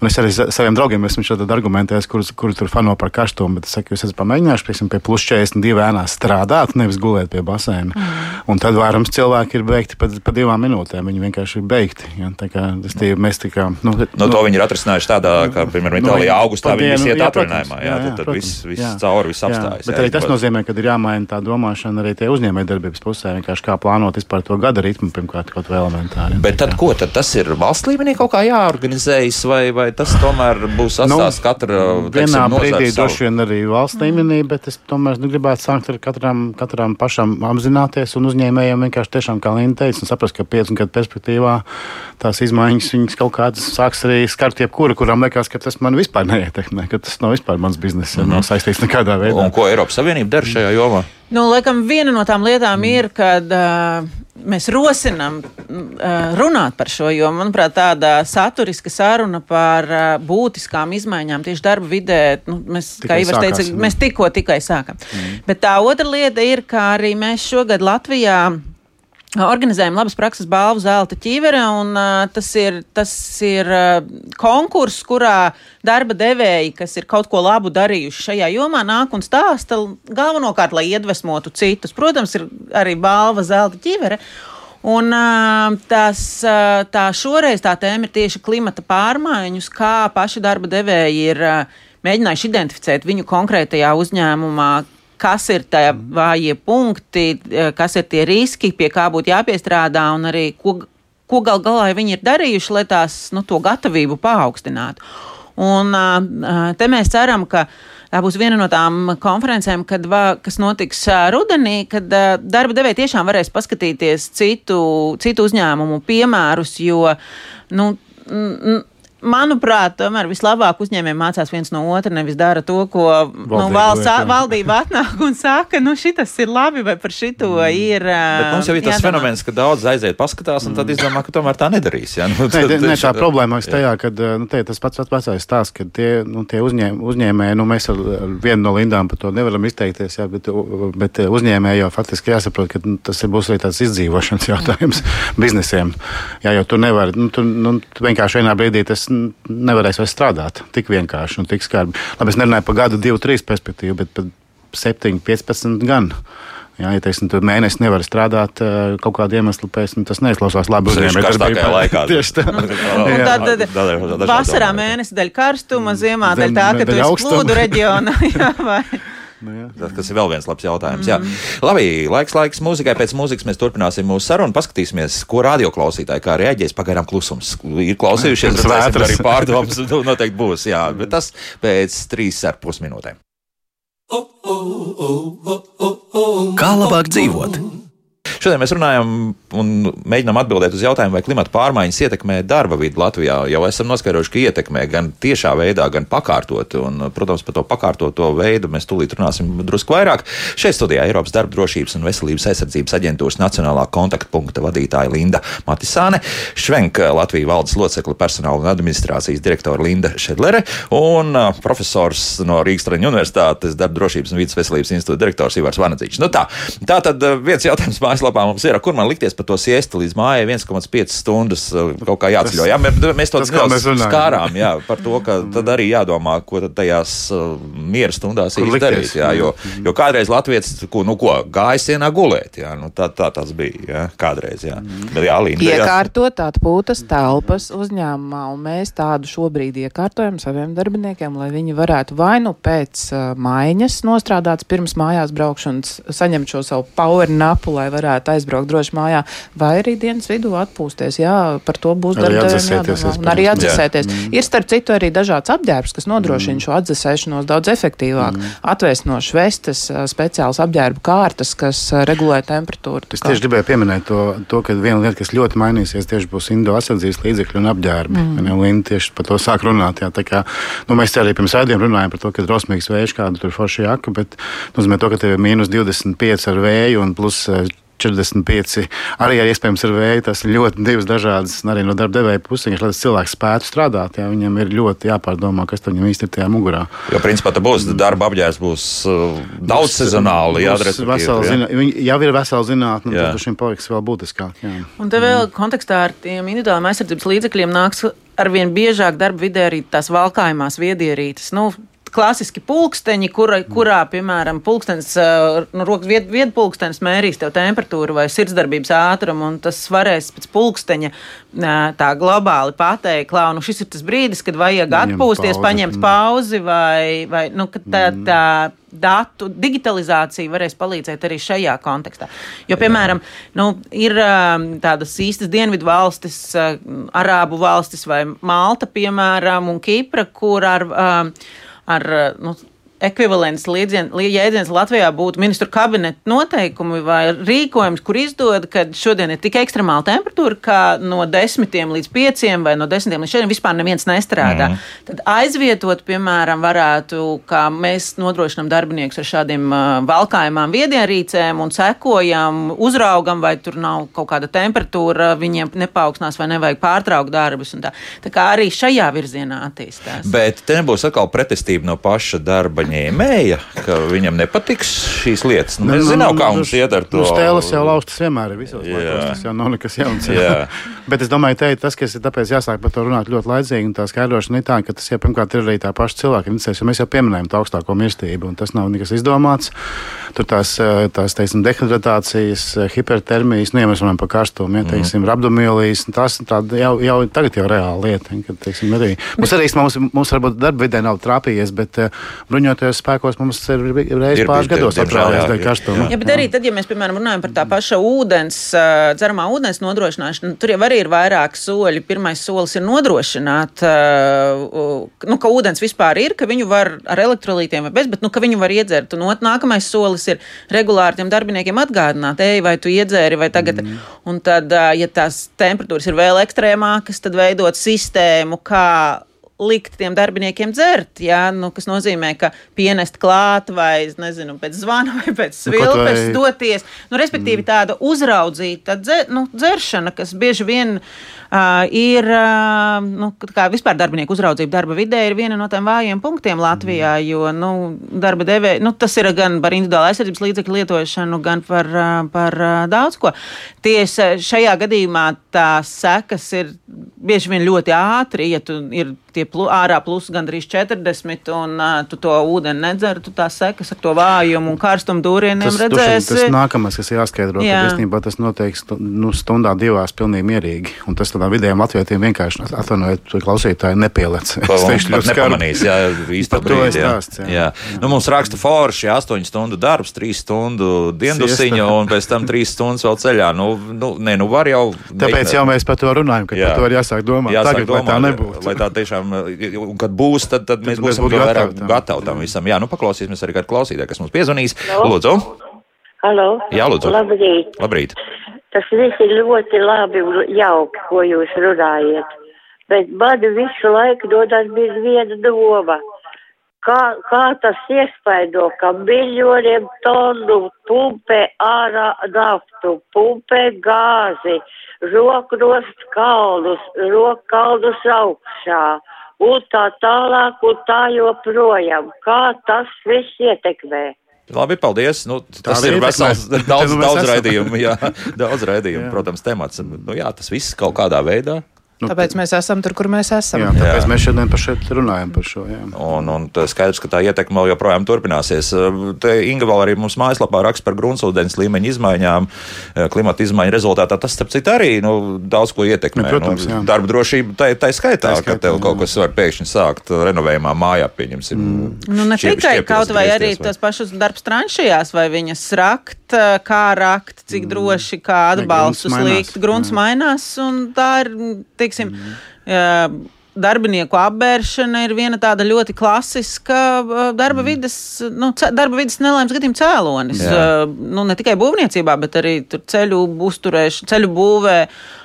Un es arī sa- saviem draugiem esmu šādi argumentējis, kurus kur tur fano par karstumu. Bet es saku, jūs esat pamēģinājuši pieksim, pie plus 42 ēnās strādāt, nevis gulēt pie basēna. Mm. Un tad vairums cilvēki ir beigti pa, pa divām minūtēm. Viņi vienkārši ir beigti. Ja? Tā kā, tie, mēs tā kā, nu, Nu, to viņi ir atrisinājuši tādā, kā, piemēram, Nu, Itālijā viņi augustā viņi visi iet atvaļinājumā. Jā, jā, jā, tad, tad viss, viss cauri, viss apstājas. Bet jā, arī tas bet- nozīmē, ka ir jāmaina tā domāšana arī tie uzņēmējdarbības pusē. Vienkārši kā plānot vispār to gada ritmu, pirmkārt, kaut vai elementāri. Bet tad, ko tad tas ir valsts līmenī kaut kā jāorganizējas, vai, vai tas tomēr būs atstās nu, katra Vienā brīdī droši vien arī valsts līmenī, bet es tomēr nu, gribētu sākt ar katram, katram pašam apzināties un uzņēmējiem vienkārši tiešām, kā Linda teica, un saprast, ka piecu gadu perspektīvā tās izmaiņas viņas kaut kādas sāks arī skart jebkuru, kuram liekas, ka tas man vispār neietekmē, ka tas nav vispār mans bizness, mm -hmm. nav saistīts nekādā veidā. Un ko Eiropas Savienība dara šajā jomā? Nu, laikam, viena no tām lietām ir, kad uh, mēs rosinām uh, runāt par šo, jo, manuprāt, tāda saturiska saruna par uh, būtiskām izmaiņām tieši darba vidē, nu, mēs, Tikai kā Ivars teica, mēs tikko tikai sākam. Mm. Bet tā otra lieta ir, ka arī mēs šogad Latvijā. Organizējam labas prakses balvu zelta ķīvere, un uh, tas ir, tas ir uh, konkurss, kurā darba devēji, kas ir kaut ko labu darījuši šajā jomā, nāk un stāsta galvenokārt, lai iedvesmotu citus. Protams, ir arī balva zelta ķīvere. Un, uh, tas, uh, tā šoreiz tā tēma ir tieši klimata pārmaiņas, kā paši darba devēji ir uh, mēģinājuši identificēt viņu konkrētajā uzņēmumā, kas ir tie vājie punkti, eh, kas ir tie riski, pie kā būtu jāpiestrādā, un arī ko, ko gal galā viņi ir darījuši, lai tās nu, to gatavību paaugstinātu. Un uh, te mēs ceram, ka tā būs viena no tām konferencēm, kad, kas notiks rudenī, kad darba devēji tiešām varēs paskatīties citu, citu uzņēmumu piemērus, jo, nu, Manuprāt, tomēr vislabāk uzņēmējiem mācās viens no otra, nevis dara to, ko nu, Valdība valsts, liek, jā. valdība [LAUGHS] atnāk un saka, nu šis ir labi vai par šito ir. Bet mums jau ir tas jādomā. fenomens, ka daudz aiziet, paskatās, un tad izdomā, ka tomēr tā nedarīs. Ja? Nu, tad- nē, nē, tā problēma ir Jā. tajā, ka nu, te, tas pats vecais stāsts, ka tie, nu, tie uzņēm, uzņēmēji, nu, mēs ar, ar vienu no lindām par to nevaram izteikties, jā, bet, bet uzņēmēji jau faktiski jāsaprot, ka nu, tas ir, būs arī tāds izdzīvošanas [LAUGHS] jautājums [LAUGHS] biznesiem. Jā, jo tu nevari, nu, tu, nu, tu vienkārši vienā brīdī tas nu, nevarēs vairs strādāt tik vienkārši un tik skarbi. Labi, es nerunāju par gadu, divu, trīs perspektīvu, bet par septiņu, piecpadsmit gan. Jā, ja teiksim, tu mēnesi nevari strādāt eh, kaut kādu iemeslu pēc, nu, tas neizklausās labi. Sevišķi uzņēmējdarbībā. karstākajā laikā. [LAUGHS] Tieši tā. Tad, tad dažādi vasarā mēnesis dēļ karstuma, ziemā dēļ tā, ka tu esi plūdu reģionā. [LAUGHS] jā, vai? Tas, kas ir vēl viens labs jautājums. Mm. Labi, laiks, laiks mūzikai. Pēc mūzikas mēs turpināsim mūsu sarunu. Paskatīsimies, ko radioklausītāji kā reaģēs. Pagaidām klusums. Ir klausījušies, vētras. arī pārdomas nu, [LAUGHS] noteikti būs. Jā, bet tas pēc trīs ar pus minūtēm. Kā labāk dzīvot? Šodien mēs runājam un mēģinām atbildēt uz jautājumu, vai klimata pārmaiņas ietekmē darba vidi Latvijā. Jau esam noskaidrojuši, ka ietekmē gan tiešā veidā, gan pakārtot. Un, protams, par to pakārtoto veidu mēs tūlīt runāsim drusku vairāk. Šeit studijā Eiropas darba drošības un veselības aizsardzības aģentūras nacionālā kontaktpunkta vadītāja Linda Matisāne, Švenka Latvijas valdes locekle personāla un administrācijas direktora Linda Šedlere un profesors no Rīgas Traņu universitātes darba drošības un vidas veselības institūta direktors Ivars Vanadziņš. Nu tā, tā tad viens jautājums [LAUGHS] mājaslapā mums ir, kur man likties par to siesta līdz mājai 1,5 stundas uh, kaut kā jāceļo. Jā, mēs, to tas, mēs skārām, jā, par to, ka [LAUGHS] tad arī jādomā, ko tad tajās uh, miera stundās Kur īsti likties, darīt. Jā, jo, jo kādreiz Latvijas, ko, nu ko, gāja sienā gulēt, jā, nu tā, tā tas bija, jā, kādreiz, jā. Bet jā, Linda. Iekārtot atpūtas telpas uzņēmumā, un mēs tādu šobrīd iekārtojam saviem darbiniekiem, lai viņi varētu vai nu pēc uh, maiņas nostrādāts pirms mājās braukšanas, saņemt šo savu power napu, lai varētu aizbraukt droši mājā, vai arī dienas vidū atpūsties. Jā, par to būs darbdevējiem jādomā. Un arī atdzesēties. Mm. Ir starp citu arī dažāds apģērbs, kas nodrošina mm. šo atdzesēšanos daudz efektīvāk. Mm. Atvēsnošs vestes, speciāls apģērba kārtas, kas regulē temperatūru. Es tieši gribēju pieminēt to, to ka viena lieta, kas ļoti mainīsies, tieši būs Indo aizsardzības līdzekļi un apģērbi. Mm. Ja Linda tieši par to sāk runāt. Jā, tā kā, nu, mēs arī pirms raidījuma runājām par to, ka drosmīgs vējš kādu tur forši jaka, bet nozīmē to, ka tev ir mīnus 25 ar vēju un plus 45 arī ir iespējams ar vēju. Tas ir ļoti divas dažādas, arī no darba devēja puses, lai tas cilvēks spētu strādāt. Jā, viņam ir ļoti jāpārdomā, kas tam īsti ir tajā mugurā. Jo, principā, tā būs darba apģērbs, būs uh, daudz sezonāli. Jā, Būs respektīvi, vesela jā. zina- jau ir vesela zinātne, tas šim paliks vēl būtiskāk. Jā. Un te vēl kontekstā ar tiem individuāliem aizsardzības līdzekļiem nāks arvien biežāk darba vidē arī tās valkājumās viedierītes. Nu, Klasiski pulksteņi, kura, kurā, piemēram, pulkstenis, nu, rokas vied, viedpulkstenis mērīs tev temperatūru vai sirdsdarbības ātrumu, un tas varēs pēc pulksteņa tā globāli pateikt, klau, nu šis ir tas brīdis, kad vajag Paņemt atpūsties, pauzi. paņemt Mm. pauzi, vai, vai nu, tā, tā datu digitalizācija varēs palīdzēt arī šajā kontekstā. Jo, piemēram, nu, ir tādas īstas dienvidu valstis, arābu valstis vai Malta, piemēram, un Kipra, kur ar, um, ar uh, nu, ekvivalents jēdziens Latvijā būtu ministru kabineta noteikumi vai rīkojums, kur izdod, ka šodien ir tik ekstremāla temperatūra, ka no desmitiem līdz pieciem vai no desmitiem līdz šodien vispār neviens nestrādā. Mm. Tad aizvietot, piemēram, varētu, kā mēs nodrošinām darbiniekus ar šādiem uh, valkājumām viedierīcēm un sekojam, uzraugam, vai tur nav kaut kāda temperatūra, viņiem nepauksnās vai nevajag pārtraukt darbus. Tā. tā kā arī šajā virzienā attīstās. Bet te nebūs atkal pretestība no paša darba ņēmēja, ka viņam nepatiks šīs lietas. Nu, mēs zinām, kā mums iet ar to. Nu, stēles jau laustas vienmēr ir visos Jā. laikos. Tas jau nav nekas jauns. [LAUGHS] Bet es domāju, te tas, kas ir tāpēc jāsāk par to runāt ļoti laicīgi. Un tā skaidrošana ir tā, ka tas jau pirmkārt ir arī tā paša cilvēka interesēs. jo Mēs jau pieminējām to augstāko mirstību, un tas nav nekas izdomāts. Tur tās, eh, tās teiksim, dehidratācijas, eh, hipertermijas, nu, ja mēs runājam par karstumu, ja, teiksim, mm. abdomīlijas, tas jau, jau tagad jau reāla lieta. Kad, teiksim, arī, mums arī mums, mums varbūt darba vidē nav trāpījies, bet uh, bruņotajos spēkos mums ir reizes pāris gados atrādījies dēļ jā, karstuma. Jā, bet arī tad, ja mēs, piemēram, runājam par tā paša ūdens, dzeramā ūdens nodrošināšanu, tur jau arī ir vairāk soļi. Pirmais solis ir nodrošināt, nu, ka ūdens vispār ir, ka viņu var ar elektrolītiem vai bez, bet nu, ka viņu var iedzert. Un ot, nākamais solis ir regulāri tiem darbiniekiem atgādināt, ej, vai tu iedzēri vai tagad. Mm. Un tad, ja tās temperatūras ir vēl ekstrēmākas, tad veidot sistēmu, kā likt tiem darbiniekiem dzert, jā, nu, kas nozīmē, ka pienest klāt vai, nezinu, pēc zvana vai pēc Nu, svilpes vai- doties. Nu, respektīvi, tāda uzraudzīta dzer, nu, dzeršana, kas bieži vien uh, ir, uh, nu, kā vispār darbinieku uzraudzība darba vidē, ir viena no tiem vājiem punktiem Latvijā, jo, nu, darba devēja, nu, tas ir gan par individuālu aizsardzības līdzekļu lietošanu, gan par, par daudz ko. Tieši šajā gadījumā tās sekas ir bieži vien ļoti ātri, ja tu ir tie plu, ārā plus gandrīz 40 un uh, tu to ūdeni nedzer, tu tās sekas ar to vājumu un karstumu dūrieniem Tas, redzēsi. tas nākamais, kas ir jāskaidro, Jā. ka īstenībā tas notiek stu, nu, stundā, divās pilnīgi mierīgi. Un tas tādām vidējām latvietiem vienkārši atvainojiet, klausītāji nepielec. [LAUGHS] Es teikšu ļoti nepamanīs, jā, to ir stāsts, jā. jā. Nu, mums raksta forši, 8 stundu darbs, 3 stundu diendusiņa un pēc tam 3 stundas vēl ceļā. Nu, nu, nē, nu var jau. Tāpēc jau mēs par to runājam, ka Jā. par to ir jāsāk domāt. Jāsāk Tagad, lai tā domāt, nebūtu. Lai tā tiešām, un kad būs, tad, tad mēs Tad mēs būsim vēl vairāk gatavi tam. gatavi tam visam. Jā, nu paklausīsimies arī kādu klausītāju, kas mums piezvanīs. Halo? Lūdzu, Halo? Jā, lūdzu. Labrīt. labrīt. Tas viss ir ļoti labi un jauki, ko jūs runājat. Bet man visu laiku dodas bez viena doma. Kā, kā tas iespaido, ka miljoniem tonu pumpē ārā naftu, pumpē gāzi, roknost kalnus, rok kalnus augšā un tā tālāk un tā joprojām. Kā tas viss ietekmē? Labi, paldies. Nu, tas ir vesels, [LAUGHS] daudz, nu daudz esam. raidījumu. Jā, [LAUGHS] daudz raidījumu, Jā. protams, temats. Nu, jā, tas viss kaut kādā veidā. Nu, Tāpēc mēs esam tur, kur mēs esam. Jā, tāpēc Jā. mēs šodien par šeit runājam par šo. Jā. Un, un skaidrs, ka tā ietekme vēl joprojām turpināsies. Te Inga vēl arī mums mājaslapā raksta par gruntsūdens līmeņa izmaiņām, klimata izmaiņu rezultātā. Tas, starp citu, arī nu, daudz ko ietekmē. Nu, protams, jā. darba drošība tā, tā skaitā, Tā ka skaitā, tev jā. kaut kas var pēkšņi sākt renovējumā mājā, pieņemsim. Nu, ne šķiep- tikai kaut vai arī vai- tas pašas darbs tranšajās, vai viņas rakt, kā rakt, cik droši kā atbalstus likt. Grunts Jā. mainās, un tā ir, teiksim, mm. darbinieku apbēršana ir viena tāda ļoti klasiska darba vidas, nu, darba vidas nelaimes gadījuma cēlonis. Jā. Nu, ne tikai būvniecībā, bet arī ceļu uzturēšana, ceļu būvē, uh,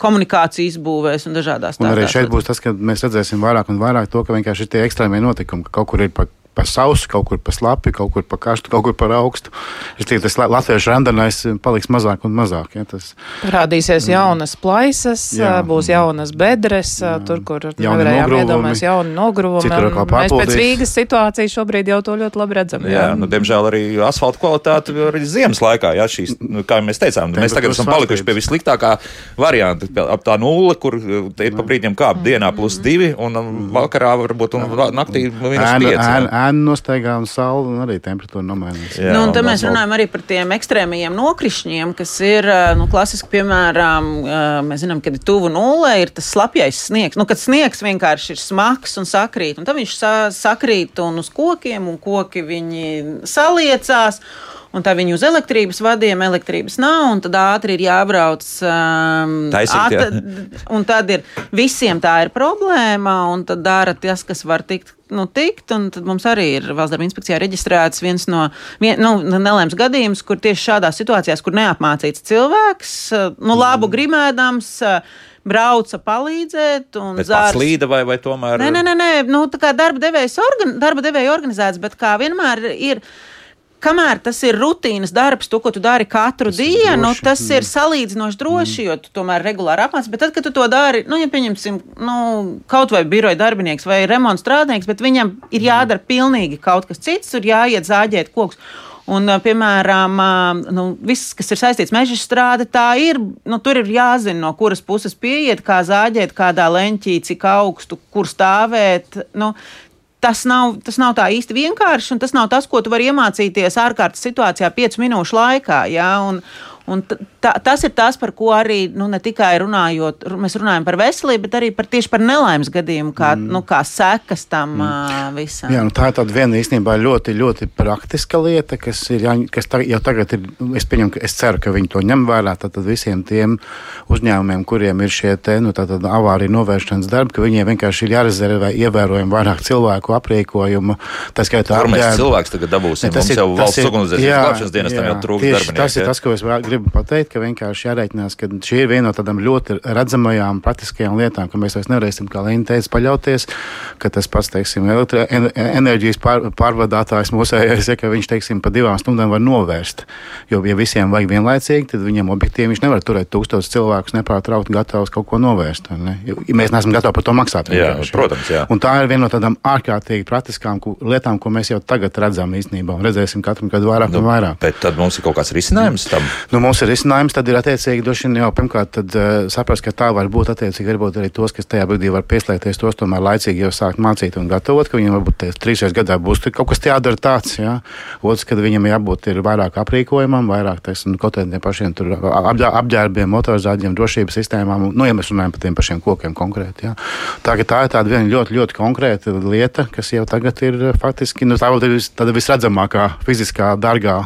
komunikācijas būvēs un dažādās Un arī tādās šeit būs tas, ka mēs redzēsim vairāk un vairāk to, ka vienkārši ir tie ekstrēmie notikumi, ka kaut kur ir pa, pa sausu, kaut kur pa slapi, kaut kur pa karstu, kaut kur par augstu. Es tikai tas la- latviešu randanais paliks mazāk un mazāk. Ja, tas, Parādīsies jaunas plaisas, Jā. jā. būs jaunas bedres, Jā. tur, kur nevarējām iedomāties jauni nogruvumi. Mēs pēc. Rīgas situācijas šobrīd jau to ļoti labi redzam. Jā, nu, diemžēl arī asfalta kvalitāte arī ziemas laikā, ja šīs, nu, kā mēs teicām, mēs tagad esam palikuši pie vissliktākā varianta, ap tā nulle, kur te ir pa brīdiem kāp dienā plus divi, un um, vakarā varbūt un naktī minus pieci. Ēnu, nostaigā un saule, un arī temperatūra nomainās. Jā, nu, un te mēs runājam arī par tiem ekstrēmajiem nokrišņiem, kas ir nu, klasiski, piemēram, mēs zinām, kad ir tuvu nulē, ir tas slapjais sniegs. Nu, kad sniegs vienkārši ir smags un sakrīt, un tad viņš sa sakrīt un uz kokiem, un koki viņi saliecās. Un tā viņi uz elektrības vadiem, elektrības nav, un tad ātri ir jābrauc. Um, Taisīt, jā. un tad ir visiem tā ir problēma, un tad dara tas, kas var tikt. Nu, tikt, un tad mums arī ir valsts darba inspekcijā reģistrēts viens no vien, nu, nelēms gadījums, kur tieši šādās situācijās, kur neapmācīts cilvēks, nu, labu grimēdams, brauca palīdzēt un zārs- līda vai, vai tomēr? Nē, nē, nē, nē. Nu, tā kā darba devējs organ, darba devēja organizēts, bet kā vienmēr ir. Kamēr tas ir rutīnas darbs, to, ko tu dari katru tas dienu, droši, tas ir salīdzinoši droši, jo tu tomēr regulāri apmācies. Bet tad, kad tu to dari, nu, ja pieņemsim, nu, kaut vai biroja darbinieks vai remonta strādnieks, bet viņam ir jādara pilnīgi kaut kas cits, tur jāiet zāģēt koks. Un, piemēram, nu, viss, kas ir saistīts ar meža strādi, tā ir. Nu, tur ir jāzina, no kuras puses pieiet, kā zāģēt, kādā leņķī, cik augstu, kur stāvēt. Nu, Tas nav, tas nav tā īsti vienkārši, un tas nav tas, ko tu vari iemācīties ārkārtas situācijā, piecu minūšu laikā. Ja? Un, un tā, tas ir tas, par ko arī nu, ne tikai runājot, ru- mēs runājam par veselību, bet arī par, tieši par nelaimes gadījumu, kā, mm. nu, kā sekas tam mm. visam. Jā, nu tā ir tāda viena īstenībā ļoti, ļoti praktiska lieta, kas, ir, jā, kas tag, jau tagad ir. Es, pieņem, es ceru, ka viņi to ņem vērā. Tad visiem tiem uzņēmumiem, kuriem ir šie te, nu, tātad avāriju novēršanas darbi, ka viņiem vienkārši ir jārezervē ievērojami vairāk cilvēku aprīkojumu. Tā skaitā Kur mēs apģērbu. cilvēks tagad dabūsim? Ne, Mums jau valsts ugunsdzēsības glābšanas dienestam jau trūkst darbinieku. Tas ir tas, ko es gribu pateikt, ka vienkārši jārēķinās, ka šī ir viena no tādām ļoti redzamajām, praktiskajām lietām, ka mēs vairs nevarēsim, kā Līna teica, paļauties, ka tas pats, teiksim, elektri- en- enerģijas pār, pārvadātājs mūsējais, ja, ka viņš, teiksim, pa divām stundām var novērst. Jo, ja visiem vajag vienlaicīgi, tad viņam objektīvi viņš nevar turēt tūkstošus cilvēkus nepārtraukti gatavus kaut ko novērst. Ne? Mēs neesam gatavi par to maksāt. Jā, vienkārši. protams, jā. Un tā ir viena no tādām ārkārtīgi praktiskām lietām, ko mēs jau tagad redzam īstenībā un redzēsim katru gadu vairāk Nu, un vairāk. Bet tad mums ir kaut kāds risinājums tam. Nu, mums ir risinājums, tad ir attiecīgi droši vien jau pirmkārt tad, uh, saprast, ka tā var būt attiecīgi varbūt arī tos, kas tajā brīdī var pieslēgties, tos tomēr laicīgi jau sākt mācīt un gatavot, ka viņiem varbūt trīsreiz gadā būs kaut kas jādara tāds. Ja? Otrs, kad viņam jābūt ir vairāk aprīkojumam, vairāk teiksim, kaut kādiem pašiem tur apģē- apģērbiem, motorizācijām, drošības sistēmām, nu, ja mēs runājam par tiem pašiem kokiem konkrēti. Ja? Tā, tā ir tāda viena ļoti, ļoti konkrēta lieta, kas jau tagad ir uh, faktiski nu, tā tāda visredzamākā, fiziskā, dārgā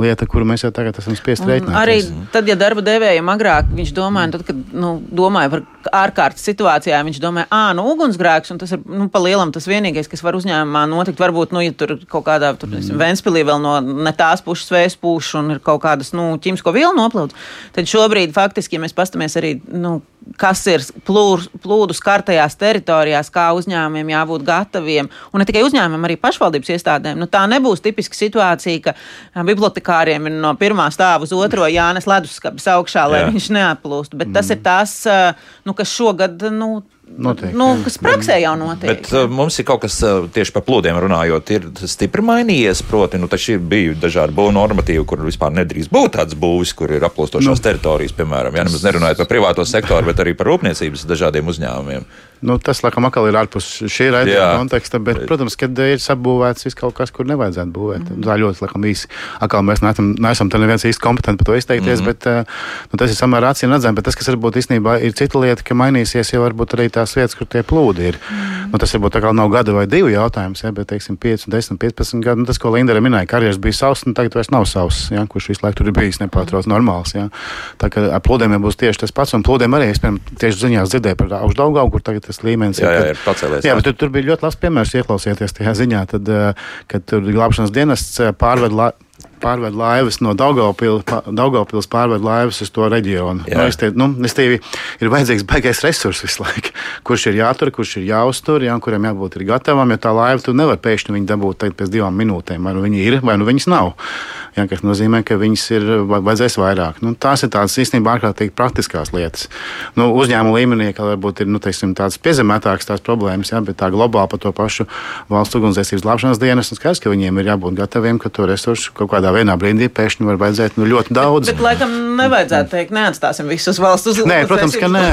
lieta, kuru mēs jau tagad esam spiest Un rēķināt. Arī tad, ja darba devējiem agrāk viņš domāja, tad, kad nu, domāja par ārkārtas situācijām, viņš domāja, ah, nu, ugunsgrēks, un tas ir nu, pa lielam tas vienīgais, kas var uzņēmumā notikt. Varbūt, nu, ja tur kaut kādā tur, mm. Ventspilī vēl no ne tās puses vēs pūš un ir kaut kādas nu, ķīmisko vielu noplūdes, tad šobrīd faktiski, ja mēs pastamies arī, nu, kas ir plūr, plūdus kartajās teritorijās, kā uzņēmumiem jābūt gataviem, un ne tikai uzņēmumiem, arī pašvaldības iestādēm. Nu, tā nebūs tipiska situācija, ka ā, bibliotekāriem ir no pirmā stāva uz otro jānes leduskapis augšā, lai Jā. viņš neaplūst. Bet tas ir tas, nu, kas šogad, nu, Notiek, nu, kas praksē jau notiek. Bet uh, mums ir kaut kas uh, tieši par plūdiem runājot, ir stipri mainījies. Proti, nu, taču bija dažādi būvniecības normatīvi, kur vispār nedrīkst būt tāds būvis, kur ir aplūstošās nu, teritorijas, piemēram. Ja nemaz nerunājot par privāto sektoru, bet arī par rūpniecības dažādiem uzņēmumiem. Nu, tas, laikam, atkal ir ārpus šī raidījuma konteksta, bet, protams, kad ir sabūvēts viss kaut kas, kur nevajadzētu būvēt. Mm. Tā ļoti, laikam, īsi. Atkal mēs neesam, neesam te neviens īsti kompetenti par to izteikties, mm. bet uh, nu, tas ir samērā acīm redzami. Bet tas, kas varbūt īstenībā ir cita lieta, ka mainīsies jau varbūt arī tās vietas, kur tie plūdi ir. Nu, tas varbūt tā kā nav gada vai divu jautājums, ja, bet, teiksim, 5, 10, 15 gadu. Nu, tas, ko Linda minēja, karjeras bija savs, un tagad vairs nav savs, ja, kurš visu laiku tur ir bijis nepārtraukti normāls. Ja. Tā kā ar plūdiem būs tieši tas pats, un plūdiem arī, es, piemēram, tieši ziņās dzirdēju par augšdaugau, kur tagad tas līmenis Jā, jā, kad- ir pacēlies, Jā, jā. bet tur, tur bija ļoti labs piemērs, ieklausieties tajā ziņā, tad, eh, kad tur glābšanas dienests eh, pārved. La Pārved laivas no Daugavpils pārved laivas uz to reģionu. Nu, es te, nu, es tevi, ir vajadzīgs baigais resurs visu laiku, kurš ir jātur, kurš ir jāuztur, jā, kuriem jābūt ir gatavam, jo tā laiva tu nevar pēkšņi viņu dabūt tagad pēc divām minūtēm. Vai nu viņi ir, vai nu viņas nav. Jā, kas nozīmē, ka viņas ir va- vajadzēs vairāk. Nu, tās ir tādas īstenībā ārkārtīgi praktiskas lietas. Nu, uzņēmuma līmenī, ka varbūt ir nu, teiksim, tādas piezemētākas tās problēmas, jā, bet tā globāli par to pašu valsts ugunsdzēsības glābšanas dienas, un skaidrs, ka viņiem ir jābūt gataviem, ka to resursu kaut kādā vienā brīdī pēkšņi var vajadzēt nu, ļoti daudz. Bet, laikam, nevajadzētu teikt, neatstāsim visus valsts uz Nē, protams, ka nē.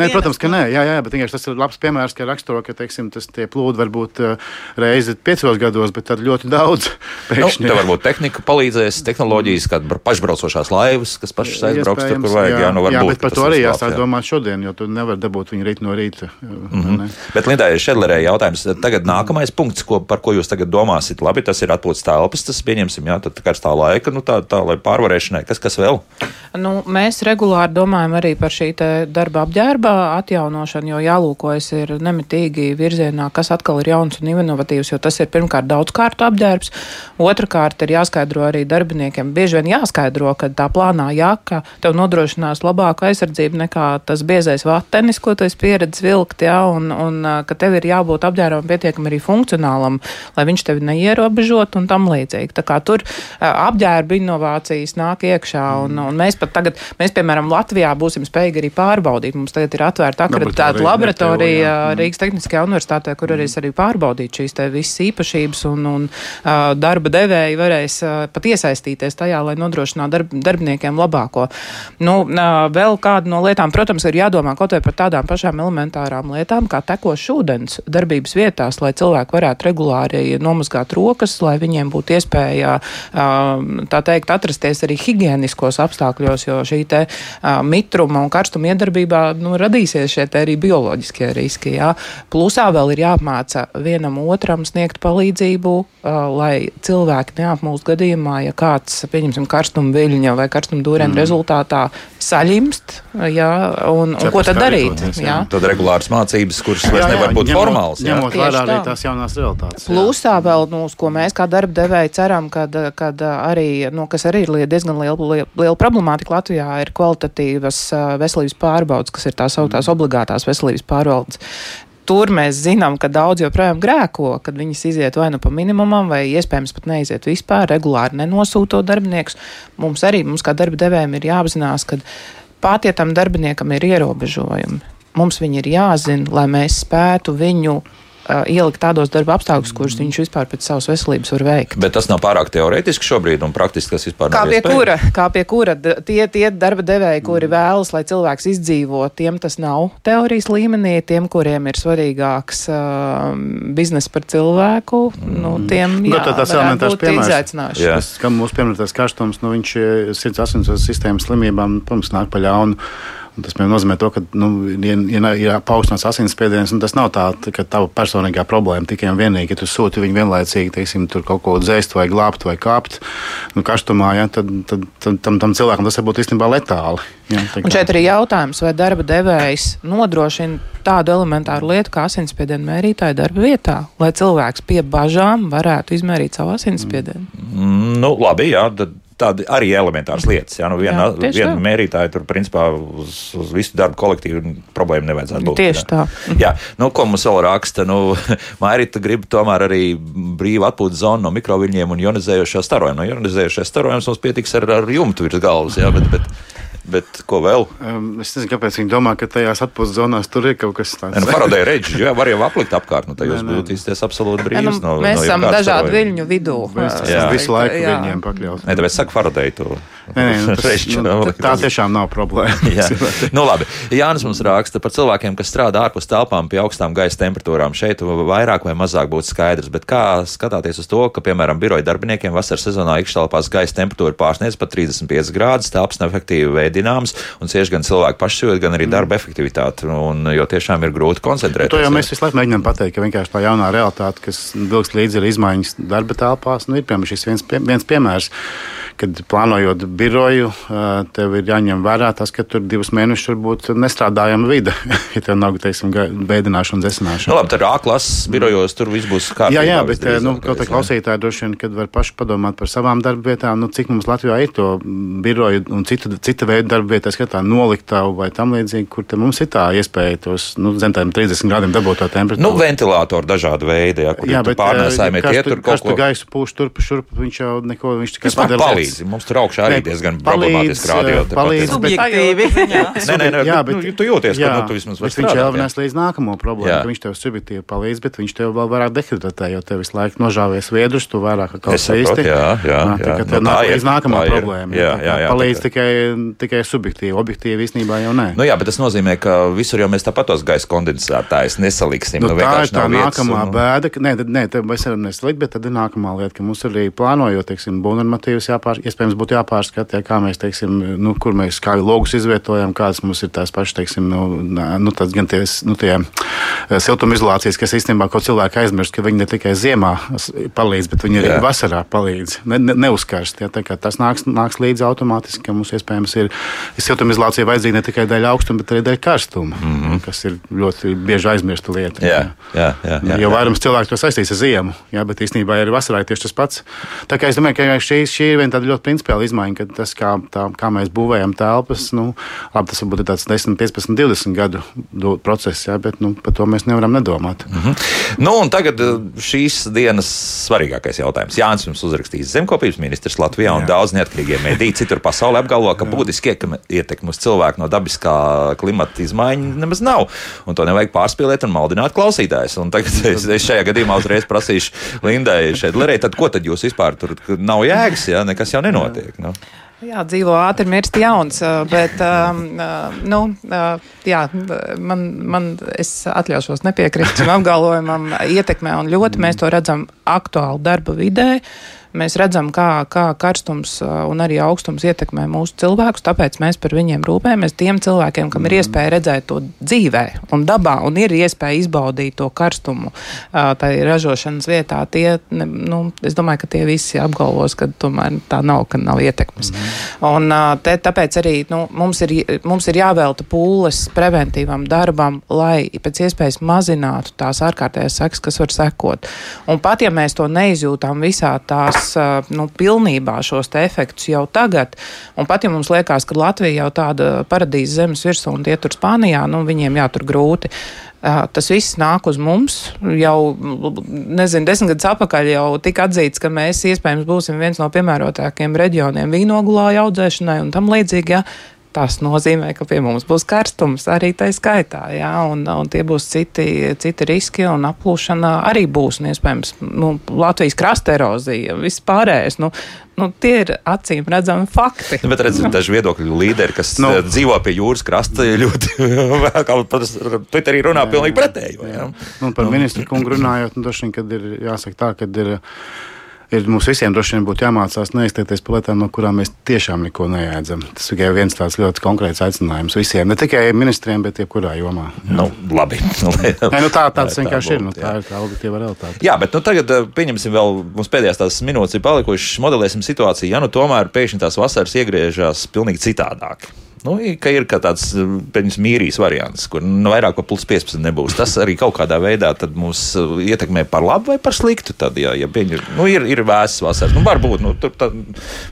nē protams, ka nē. Jā, jā, bet vienkārši tas ir labs piemērs, ka raksturo, ka teiksim, tas tie plūdi var būt uh, reizi piecos gados, bet tad ļoti daudz. Nu, Pēkšņi. te varbūt tehnika palīdzēs, tehnoloģijas, kāda br- pašbraucošās laivas, kas pašas aizbrauks tur, kur vajag. Jā, nu, jā, varbūt, bet par to arī jāsāk jā. domāt šodien, jo tu nevari dabūt viņu rīt no rīta. Mm -hmm. Bet Lindai Šedlerē jautājums. Tagad nākamais punkts, ko, par ko jūs tagad domāsiet, labi, tas ir atpūtas telpas, tas pieņemsim, jā, tad karstā laika, nu tā, tā lai pārvarēšanai, kas, kas vēl? Nu, mēs regulāri domājam arī par šī darba apģērba atjaunošanu, jo jālūkojas ir nemitīgi virzienā, kas atkal ir jauns un inovatīvs, jo tas ir pirmkārt daudzkārtu apģērbs, otrkārt ir jāskaidro arī darbiniekiem. Bieži vien jāskaidro, ka tā plānā jaka tev nodrošinās labāku aizsardzību nekā tas biezais vatenis, ko tu esi pieredzējis vilkt, jā, un, un ka tev ir jābūt apģērbam pietiekami arī funkcionālam, lai viņš tevi neierobežot un tam līdzīgi. Tā kā tur apģērba inovācijas nāk iekšā, un, un mēs pat tagad, mēs, piemēram, Latvijā būsim spējīgi arī pārbaudīt. Mums tagad ir atvērta akreditāta Laboratorija. Mm. Rīgas Tehniskajā universitātē, kur arī es arī pārbaudītu šīs te visas īpašības, un, un darba devēji varēs pat iesaistīties tajā, lai nodrošinātu darb, darbiniekiem labāko. Nu, vēl kāda no lietām, protams, ir jādomā kaut vai par tādām pašām elementārām lietām, kā tekošs ūdens darbības vietās, lai cilvēki varētu regulāri nomazgāt rokas, lai viņiem būtu iespēja, uh, tā teikt, atrasties arī higieniskos apstākļos, jo šī te uh, mitruma un karstuma iedarbībā nu, radīsies šie te arī bioloģiskie riski. Jā. Plusā vēl ir jāapmāca vienam otram sniegt palīdzību, uh, lai cilvēki neapmūst gadījumā, ja kāds, pieņemsim, karstuma viļņa vai karstuma dūrēna mm. rezultātā saļimst, jā, un, un ko tad darīt? jā. Jā. Tad regulāras mācības, kuras vairs nevar būt ņemot- formālas. jā. Ņemot vērā arī tā. tās jaunās realitātes. Plusā vēl, nu, uz ko mēs kā darba devēji ceram, kad, kad arī, nu, kas arī ir diezgan liela, liela, liela problemātika Latvijā, ir kvalitatīvas ā, veselības pārbaudas, kas ir tās augtās obligātās veselības pārbaudas. Tur mēs zinām, ka daudz joprojām grēko, kad viņas iziet vai nu pa minimumam, vai iespējams pat neiziet vispār, regulāri nenosūtot darbiniekus. Mums arī, mums kā darba devējiem, ir jāapzinās, ka pat ja tam darbiniekam ir ierobežojumi, mums viņi ir jāzina, lai mēs spētu viņu ielikt tādos darba apstākļos, kurus viņš vispār pēc savas veselības var veikt. Bet tas nav pārāk teorētiski šobrīd un praktiski tas vispār Kā nav pie, kura, kā pie kura tie, tie darba devēji, kuri vēlas, lai cilvēks izdzīvo, tiem tas nav teorijas līmenī, tiem, kuriem ir svarīgāks uh, biznesa par cilvēku, nu, tiem Nu, jā, tad tas elementārs piemērs. izaicināšana. Jā. Tas, kam mūsu pieminētais karstums, nu, viņš ir sirds asinsvadas sistēmas slimībām, protams, nāk pa ļaunu. Un Tas nozīmē, to, ka, nu, ja, ja ir paaugstināts asinsspiediens, un tas nav tā, ka tava personīgā problēma tikai un vienīgi, ja tu sūti viņu vienlaicīgi, teiksim, tur kaut ko dzēst vai glābt vai kāpt nu, karstumā, ja, tad, tad, tad tam, tam cilvēkam tas var būt īstenībā letāli. Ja, tā Un kā- šeit arī jautājums, vai darba devējs nodrošina tādu elementāru lietu kā asinsspiedienu mērītāju darba vietā, lai cilvēks pie bažām varētu izmērīt savu asinsspiedienu. Mm, Nu, labi, jā, tad tādi arī elementāras lietas. Jā, nu viena, Jā, viena tā. mērītāja tur principā uz, uz visu darbu kolektīvu problēmu nevajadzētu būt. Tieši jā. tā. Jā, nu, ko mums vēl raksta? Nu, [LAUGHS] Mairita grib tomēr arī brīvu atpūtas zonu no mikroviļņiem un ionizējošā starojuma. No ionizējošā starojuma mums pietiks ar, ar jumtu virs galvas, jā, bet, bet, bet ko vēl? Um, es nezinu, kāpēc viņi domā, ka tajās atpūtas zonās tur ir kaut kas tāds. Nu, Faradēja reģis, jā, var jau aplikt apkārt, nu, Nē, nē. jūtīsieties absolūti Ja, brīvs. nu, no, mēs no esam dažādu starojuma. viļņu vidū. Mēs esam visu laiku jā. viņiem pakļauti. Nē, tāpēc saka Faradēja to. Nē, nē, nu, tas, [LAUGHS] nu, tā tiešām nav problēma. [LAUGHS] Jā, nu, labi. Jānis mums raksta par cilvēkiem, kas strādā ārpus telpām pie augstām gaisa temperatūrām. Šeit vairāk vai mazāk būtu skaidrs, bet kā skatāties uz to, ka, piemēram, biroja darbiniekiem vasaras sezonā iekštelpās gaisa temperatūra pārsniedz pat 35 grādus, telpas nav efektīvi veidi ēdināms, un cieši gan cilvēku pašsajūta, gan arī darba efektivitāte. Un, jo tiešām ir grūti koncentrēties. To jau mēs visu laiku mēģinām pateikt, ka vienkārši tā jaunā realitāte, kas vilks līdzi ir izmaiņas darba telpās, nu, ir piemēram šis viens, pie, viens piemērs. Kad plānojot biroju, tev ir jāņem vērā tas, ka tur divus mēnešus var būt nestrādājama vide. [LAUGHS] ja tev nav, teiksim, bēdināšana, dzesināšana. Nu, labi, tad A-klases birojos tur viss būs kārtībā. Jā, jā, bet nu, kaut kā klausītāji droši vien, kad var paši padomāt par savām darba vietām, nu, cik mums Latvijā ir to biroju un citu, cita veida darba vietas, kā tā noliktavu vai tam līdzīgi, kur mums ir tā iespēja tos nu, zem tādiem 30 grādiem dabūt to temperatūru. Nu, ventilātori dažādi veidi, ja, kur jā, bet, pārnēsājumi ja tie tur kaut ko. gaisu pūš turp, šurp, viņš jau neko, viņš tikai padara. palīdz. Mums tur augšā arī diezgan problemātiski rādio. Palīdz, subjektīvi. [LAUGHS] Nē, nē, nē, jā, bet, nu, tu jūties, jā, ka nu, tu vismaz vari strādāt. Viņš jau nes līdz nākamo problēmu, ka viņš tev subjektīvi palīdz, bet viņš tev vēl vairāk dehidratē, jo tev visu laiku nožāvies viedrus, tu vairāk kaut kā īsti. Jā, jā, jā. Tā līdz nākamā problēma. Jā, jā, jā. Palīdz tikai, tikai subjektīvi, objektīvi īstenībā jau nē. Nu jā, bet tas nozīmē, ka visur jau mēs tāpat tos gaisa kondensētājus nesaliksim. Nu, tā ir tā nākamā vietas, bēda. Ka, nē, tad, nē, tad mēs varam neslikt, bet tad ir nākamā lieta, ka mums arī plānojot, teiksim, būvnormatīvas jāpār, iespējams būtu jāpārskata, kā mēs, teiksim, nu, kur mēs kā logus izvietojam, kādas mums ir tās pašas, teiksim, nu, nu tāds gan ties, nu, tie eh, siltumizolācijas, kas īstenībā kaut cilvēki aizmirst, ka viņi ne tikai ziemā palīdz, bet viņi arī Jā. vasarā palīdz. Ne, ne, neuzkarst, ja, tas nāks, nāks līdzi automātiski, ka mums iespējams ir siltumizolācija vajadzīga ne tikai dēļ augstuma, bet arī dēļ karstuma, mm -hmm. kas ir ļoti bieži aizmirsta lieta. Jā, jā, jā, jā, jo vairums cilvēku to saistīs ar ziemu, jā, bet īstenībā arī vasarā ir tieši tas pats. Tā kā es domāju, ka šī, šī ir viena tāda ļoti principiāla izmaiņa, ka tas, kā, tā, kā mēs būvējam telpas, nu, labi, tas varbūt ir tāds 10, 15, 20 gadu process, jā, bet nu, par to mēs nevaram nedomāt. Mm -hmm. nu, tagad eh, šīs dienas svarīgākais jautājums. Jānis jums uzrakstīs zemkopības ministrs Latvijā un jā. daudz neatkarīgie mediji citur pasaulē apgalvo, ka būtiski ietekme uz cilvēku no dabiskā klimata izmaiņu nemaz nav. Un to nevajag pārspīlēt un maldināt klausītājus. Un tagad [LAUGHS] es, es šajā gadījumā uzreiz prasīšu Lindai Šedlerei, tad ko tad jūs vispār tur nav jēgas, ja nekas jau nenotiek? Nu? Jā, dzīvo ātri, mirst jauns, bet, nu, jā, man, man es atļaušos nepiekrist šim apgalvojumam ietekmē, un ļoti mēs to redzam aktuāli darba vidē. Uh, Mēs redzam, kā, kā karstums un arī augstums ietekmē mūsu cilvēkus, tāpēc mēs par viņiem rūpējamies. Tiem cilvēkiem, kam ir mhm. iespēja redzēt to dzīvē un dabā, un ir iespēja izbaudīt to karstumu tai ražošanas vietā, tie, nu, es domāju, ka tie visi apgalvos, ka tomēr tā nav, ka nav ietekmes. Mm. Un te, tāpēc arī nu, mums, ir, mums ir jāvelta pūles preventīvam darbam, lai pēc iespējas mazinātu tās ārkārtējās sekas, kas var sekot. Un pat ja mēs to neizjūtām visā tās nu, pilnībā šos efektus jau tagad. Un pat ja mums liekas, ka Latvija jau tāda paradīze zemes virsū un tie tur Spānijā, nu, viņiem jātur grūti. Tas viss nāk uz mums. Jau, nezinu, desmit gadus atpakaļ jau tika atzīts, ka mēs iespējams būsim viens no piemērotākajiem reģioniem vīnogulāju audzēšanai un tam līdzīgi. Ja? Tas nozīmē, ka pie mums būs karstums arī tā skaitā, jā, un, un tie būs citi, citi riski, un aplūšana arī būs, un iespējams, nu, Latvijas krasta erozija, viss pārējais. Nu, Nu, tie ir acīm redzami fakti. Nu, bet redziet, daži viedokļu līderi, kas nu, dzīvo pie jūras krasta, [LAUGHS] ļoti, arī runā jā, pilnīgi pretēji. Nu, par ministru kungu runājot, nu, došķiņ, kad ir jāsaka tā, ka ir ir mums visiem droši vien būtu jāmācās neizteikties par lietām, no kurām mēs tiešām neko neēdzam. Tas ir viens tāds ļoti konkrēts aicinājums visiem, ne tikai ministriem, bet jebkurā jomā. Jā. Nu, labi. [LAUGHS] Nē, nu tā tāds tā vienkārši ir. Nu, tā ir tā objektīva realitāte. Jā, bet nu, tagad eh, pieņemsim vēl, mums pēdējās tās minūtes ir palikušas, modelēsim situāciju, ja nu tomēr pēkšņi tās vasaras iegriežas pilnīgi citādāk. Nu, ka ir kā tāds peļņas mīrijas variants, kur nu, vairāk par plus 15 nebūs. Tas arī kaut kādā veidā mūs uh, ietekmē par labu vai par sliktu. Tad, ja, ja peļņa, nu, ir, ir vēsas vasaras, nu, varbūt nu, tur tā,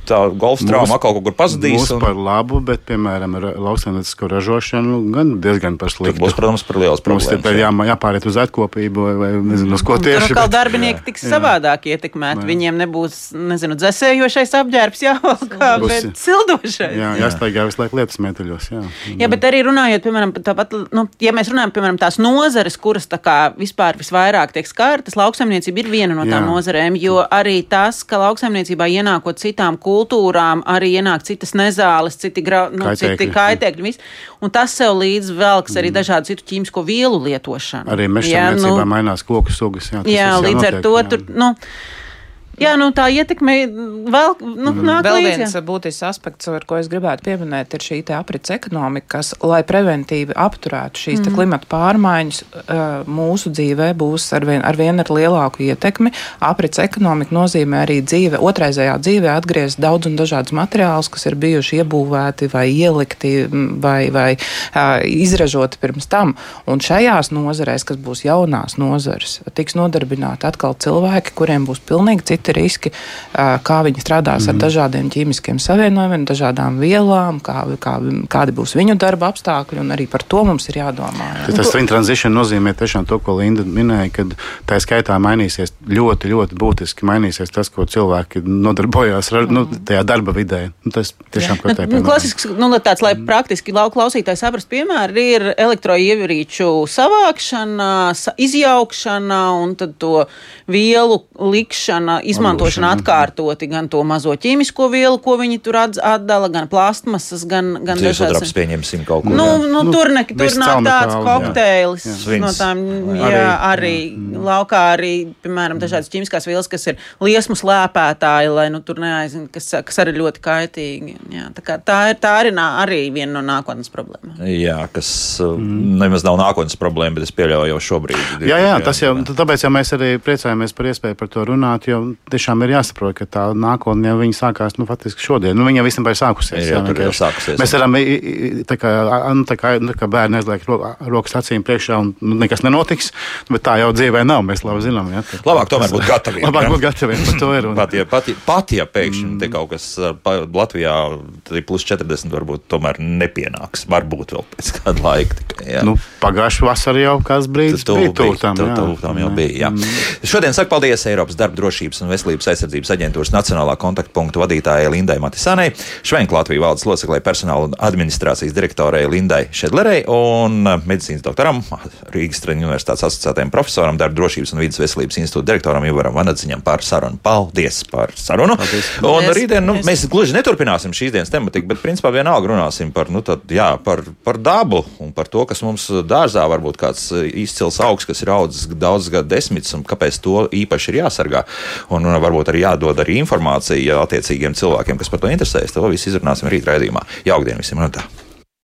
tā golfa trauma kaut kur pazudīs. Un... par labu, bet, piemēram, ar lauksaimniecisko ražošanu gan diezgan par sliktu. Tur būs, protams, par liels problēmas. Mums ir jā. jā, jāpāriet uz atkopību vai, vai nezinu, uz ko tieši. Tur atkal darbinieki tiks jā. savādāk ietekmēti. Viņiem nebūs, nezinu, dzēsējošais apģērbs jāvalkā, bet sildošais. Jā, jāstaigā visu laiku lietas metuļos. Jā. jā, bet arī runājot, piemēram, tāpat, nu, ja mēs runājam, piemēram, tās nozares, kuras tā kā vispār visvairāk tiek skārtas, lauksaimniecība ir viena no tām jā. nozarēm, jo arī tas, ka lauksaimniecībā ienākot citām kultūrām, arī ienāk citas nezāles, citi, gra, nu, kaitēkļi. citi kaitēkļi, viss, un tas sev līdz velks arī mm. dažādu citu ķīmisko vielu lietošanu. Arī mežsaimniecībā nu, mainās koku sugas. Jā, jā līdz ar to jā. tur. Nu, Jā, nu, tā ietekme vēl nu, nāk Vēl līdzi. viens būtisks aspekts, ar ko es gribētu pieminēt, ir šī te aprits ekonomika, kas, lai preventīvi apturētu šīs mm. klimata pārmaiņas, uh, mūsu dzīvē būs arvien, arvien ar lielāku ietekmi. Aprits ekonomika nozīmē arī dzīve, otraizējā dzīvē atgriezt daudz un dažādus materiālus, kas ir bijuši iebūvēti vai ielikti m, vai, vai uh, izražoti pirms tam. Un šajās nozarēs, kas būs jaunās nozares, tiks nodarbināti atkal cilvēki, kuriem būs pilnīgi citi riski, uh, kā viņi strādās mm. ar dažādiem ķīmiskiem savienojumiem, dažādām vielām, kā, kā, kādi būs viņu darba apstākļi, un arī par to mums ir jādomā. Jā. Tas twin transition nozīmē tiešām to, ko Linda minēja, kad tā skaitā mainīsies ļoti, ļoti būtiski mainīsies tas, ko cilvēki nodarbojās ar nu, tajā darba vidē. Nu, tas tiešām kaut kā Nu, Klasisks, nu, tāds, lai praktiski lauku klausītājs saprast, piemēri ir elektroievirīču savākšana, sa izjaukšana un tad to vielu likšana, izmantošana atkārtoti, gan to mazo ķīmisko vielu, ko viņi tur atdala, gan plastmasas, gan, gan Dzīvesudrabs pieņemsim kaut ko. Nu, nu, Nu, tur ne, tur nav tāds kokteilis Jā. no tām, Arī. jā, arī laukā arī, piemēram, dažādas ķīmiskās vielas, kas ir liesmu slēpētāji, lai nu tur neaizin, kas, kas arī ļoti kaitīgi. Jā, tā, kā, tā ir, tā ir nā- arī viena no nākotnes problēmām. Jā, kas mm. nemaz nav nākotnes problēma, bet es pieļauju jau šobrīd. Jā, jā, tas jau tāpēc jau mēs arī priecājamies par iespēju par to runāt, jo tiešām ir jāsaprot, ka tā nākotne jau viņa sākās nu, faktiski šodien. Nu, viņa jau vispār ir sākusies. Ir jau tur jau sākusies. Mēs varam tā kā, nu, tā kā, nu, kā bērni aizliek ro- rokas acīm priekšā un nu, nekas nenotiks, bet tā jau dzīvē nav. Mēs labi zinām. Jā, tā- Labāk tomēr būt gataviem, Labāk jā. būt gataviem par to ir. Un, Pat ja, pat, pat ja pēkšņi mm. kaut kas pa- Latvijā plus 40, varbūt tomēr nepienāks. Varbūt vēl pēc kāda laika. Tikai, jā. nu, Pagājušā vasarā jau kāds brīdis bija tuvu tam. jā. tuvu tam jau bija. Jā. Šodien saku paldies Eiropas darba drošības un veselības aizsardzības aģentūras nacionālā kontaktpunkta vadītājai Lindai Matisanai, Švenk Latvijas valdes loceklē personāla un administrācijas direktorei Lindai Šedlerei un medicīnas doktoram, Rīgas Treniņu universitātes asociētajam profesoram, darba drošības un vidas veselības institūta direktoram Ivaram Vanadziņam par sarunu. Paldies par sarunu! Paldies. Un Paldies. rītdien nu, Paldies. mēs gluži neturpināsim šīs dienas tematiku, bet principā vienalga runāsim par, nu, tad, jā, par, par dabu un par to, kas mums dārzā varbūt kāds izcils augs, kas ir audzis daudzus gadu desmitus un kāpēc to īpaši ir jāsargā. Un, un varbūt arī jādod arī informācija attiecīgiem cilvēkiem, kas par to interesējas. To visu izrunāsim rīt raidījumā. Jaukdien visiem! Un tā.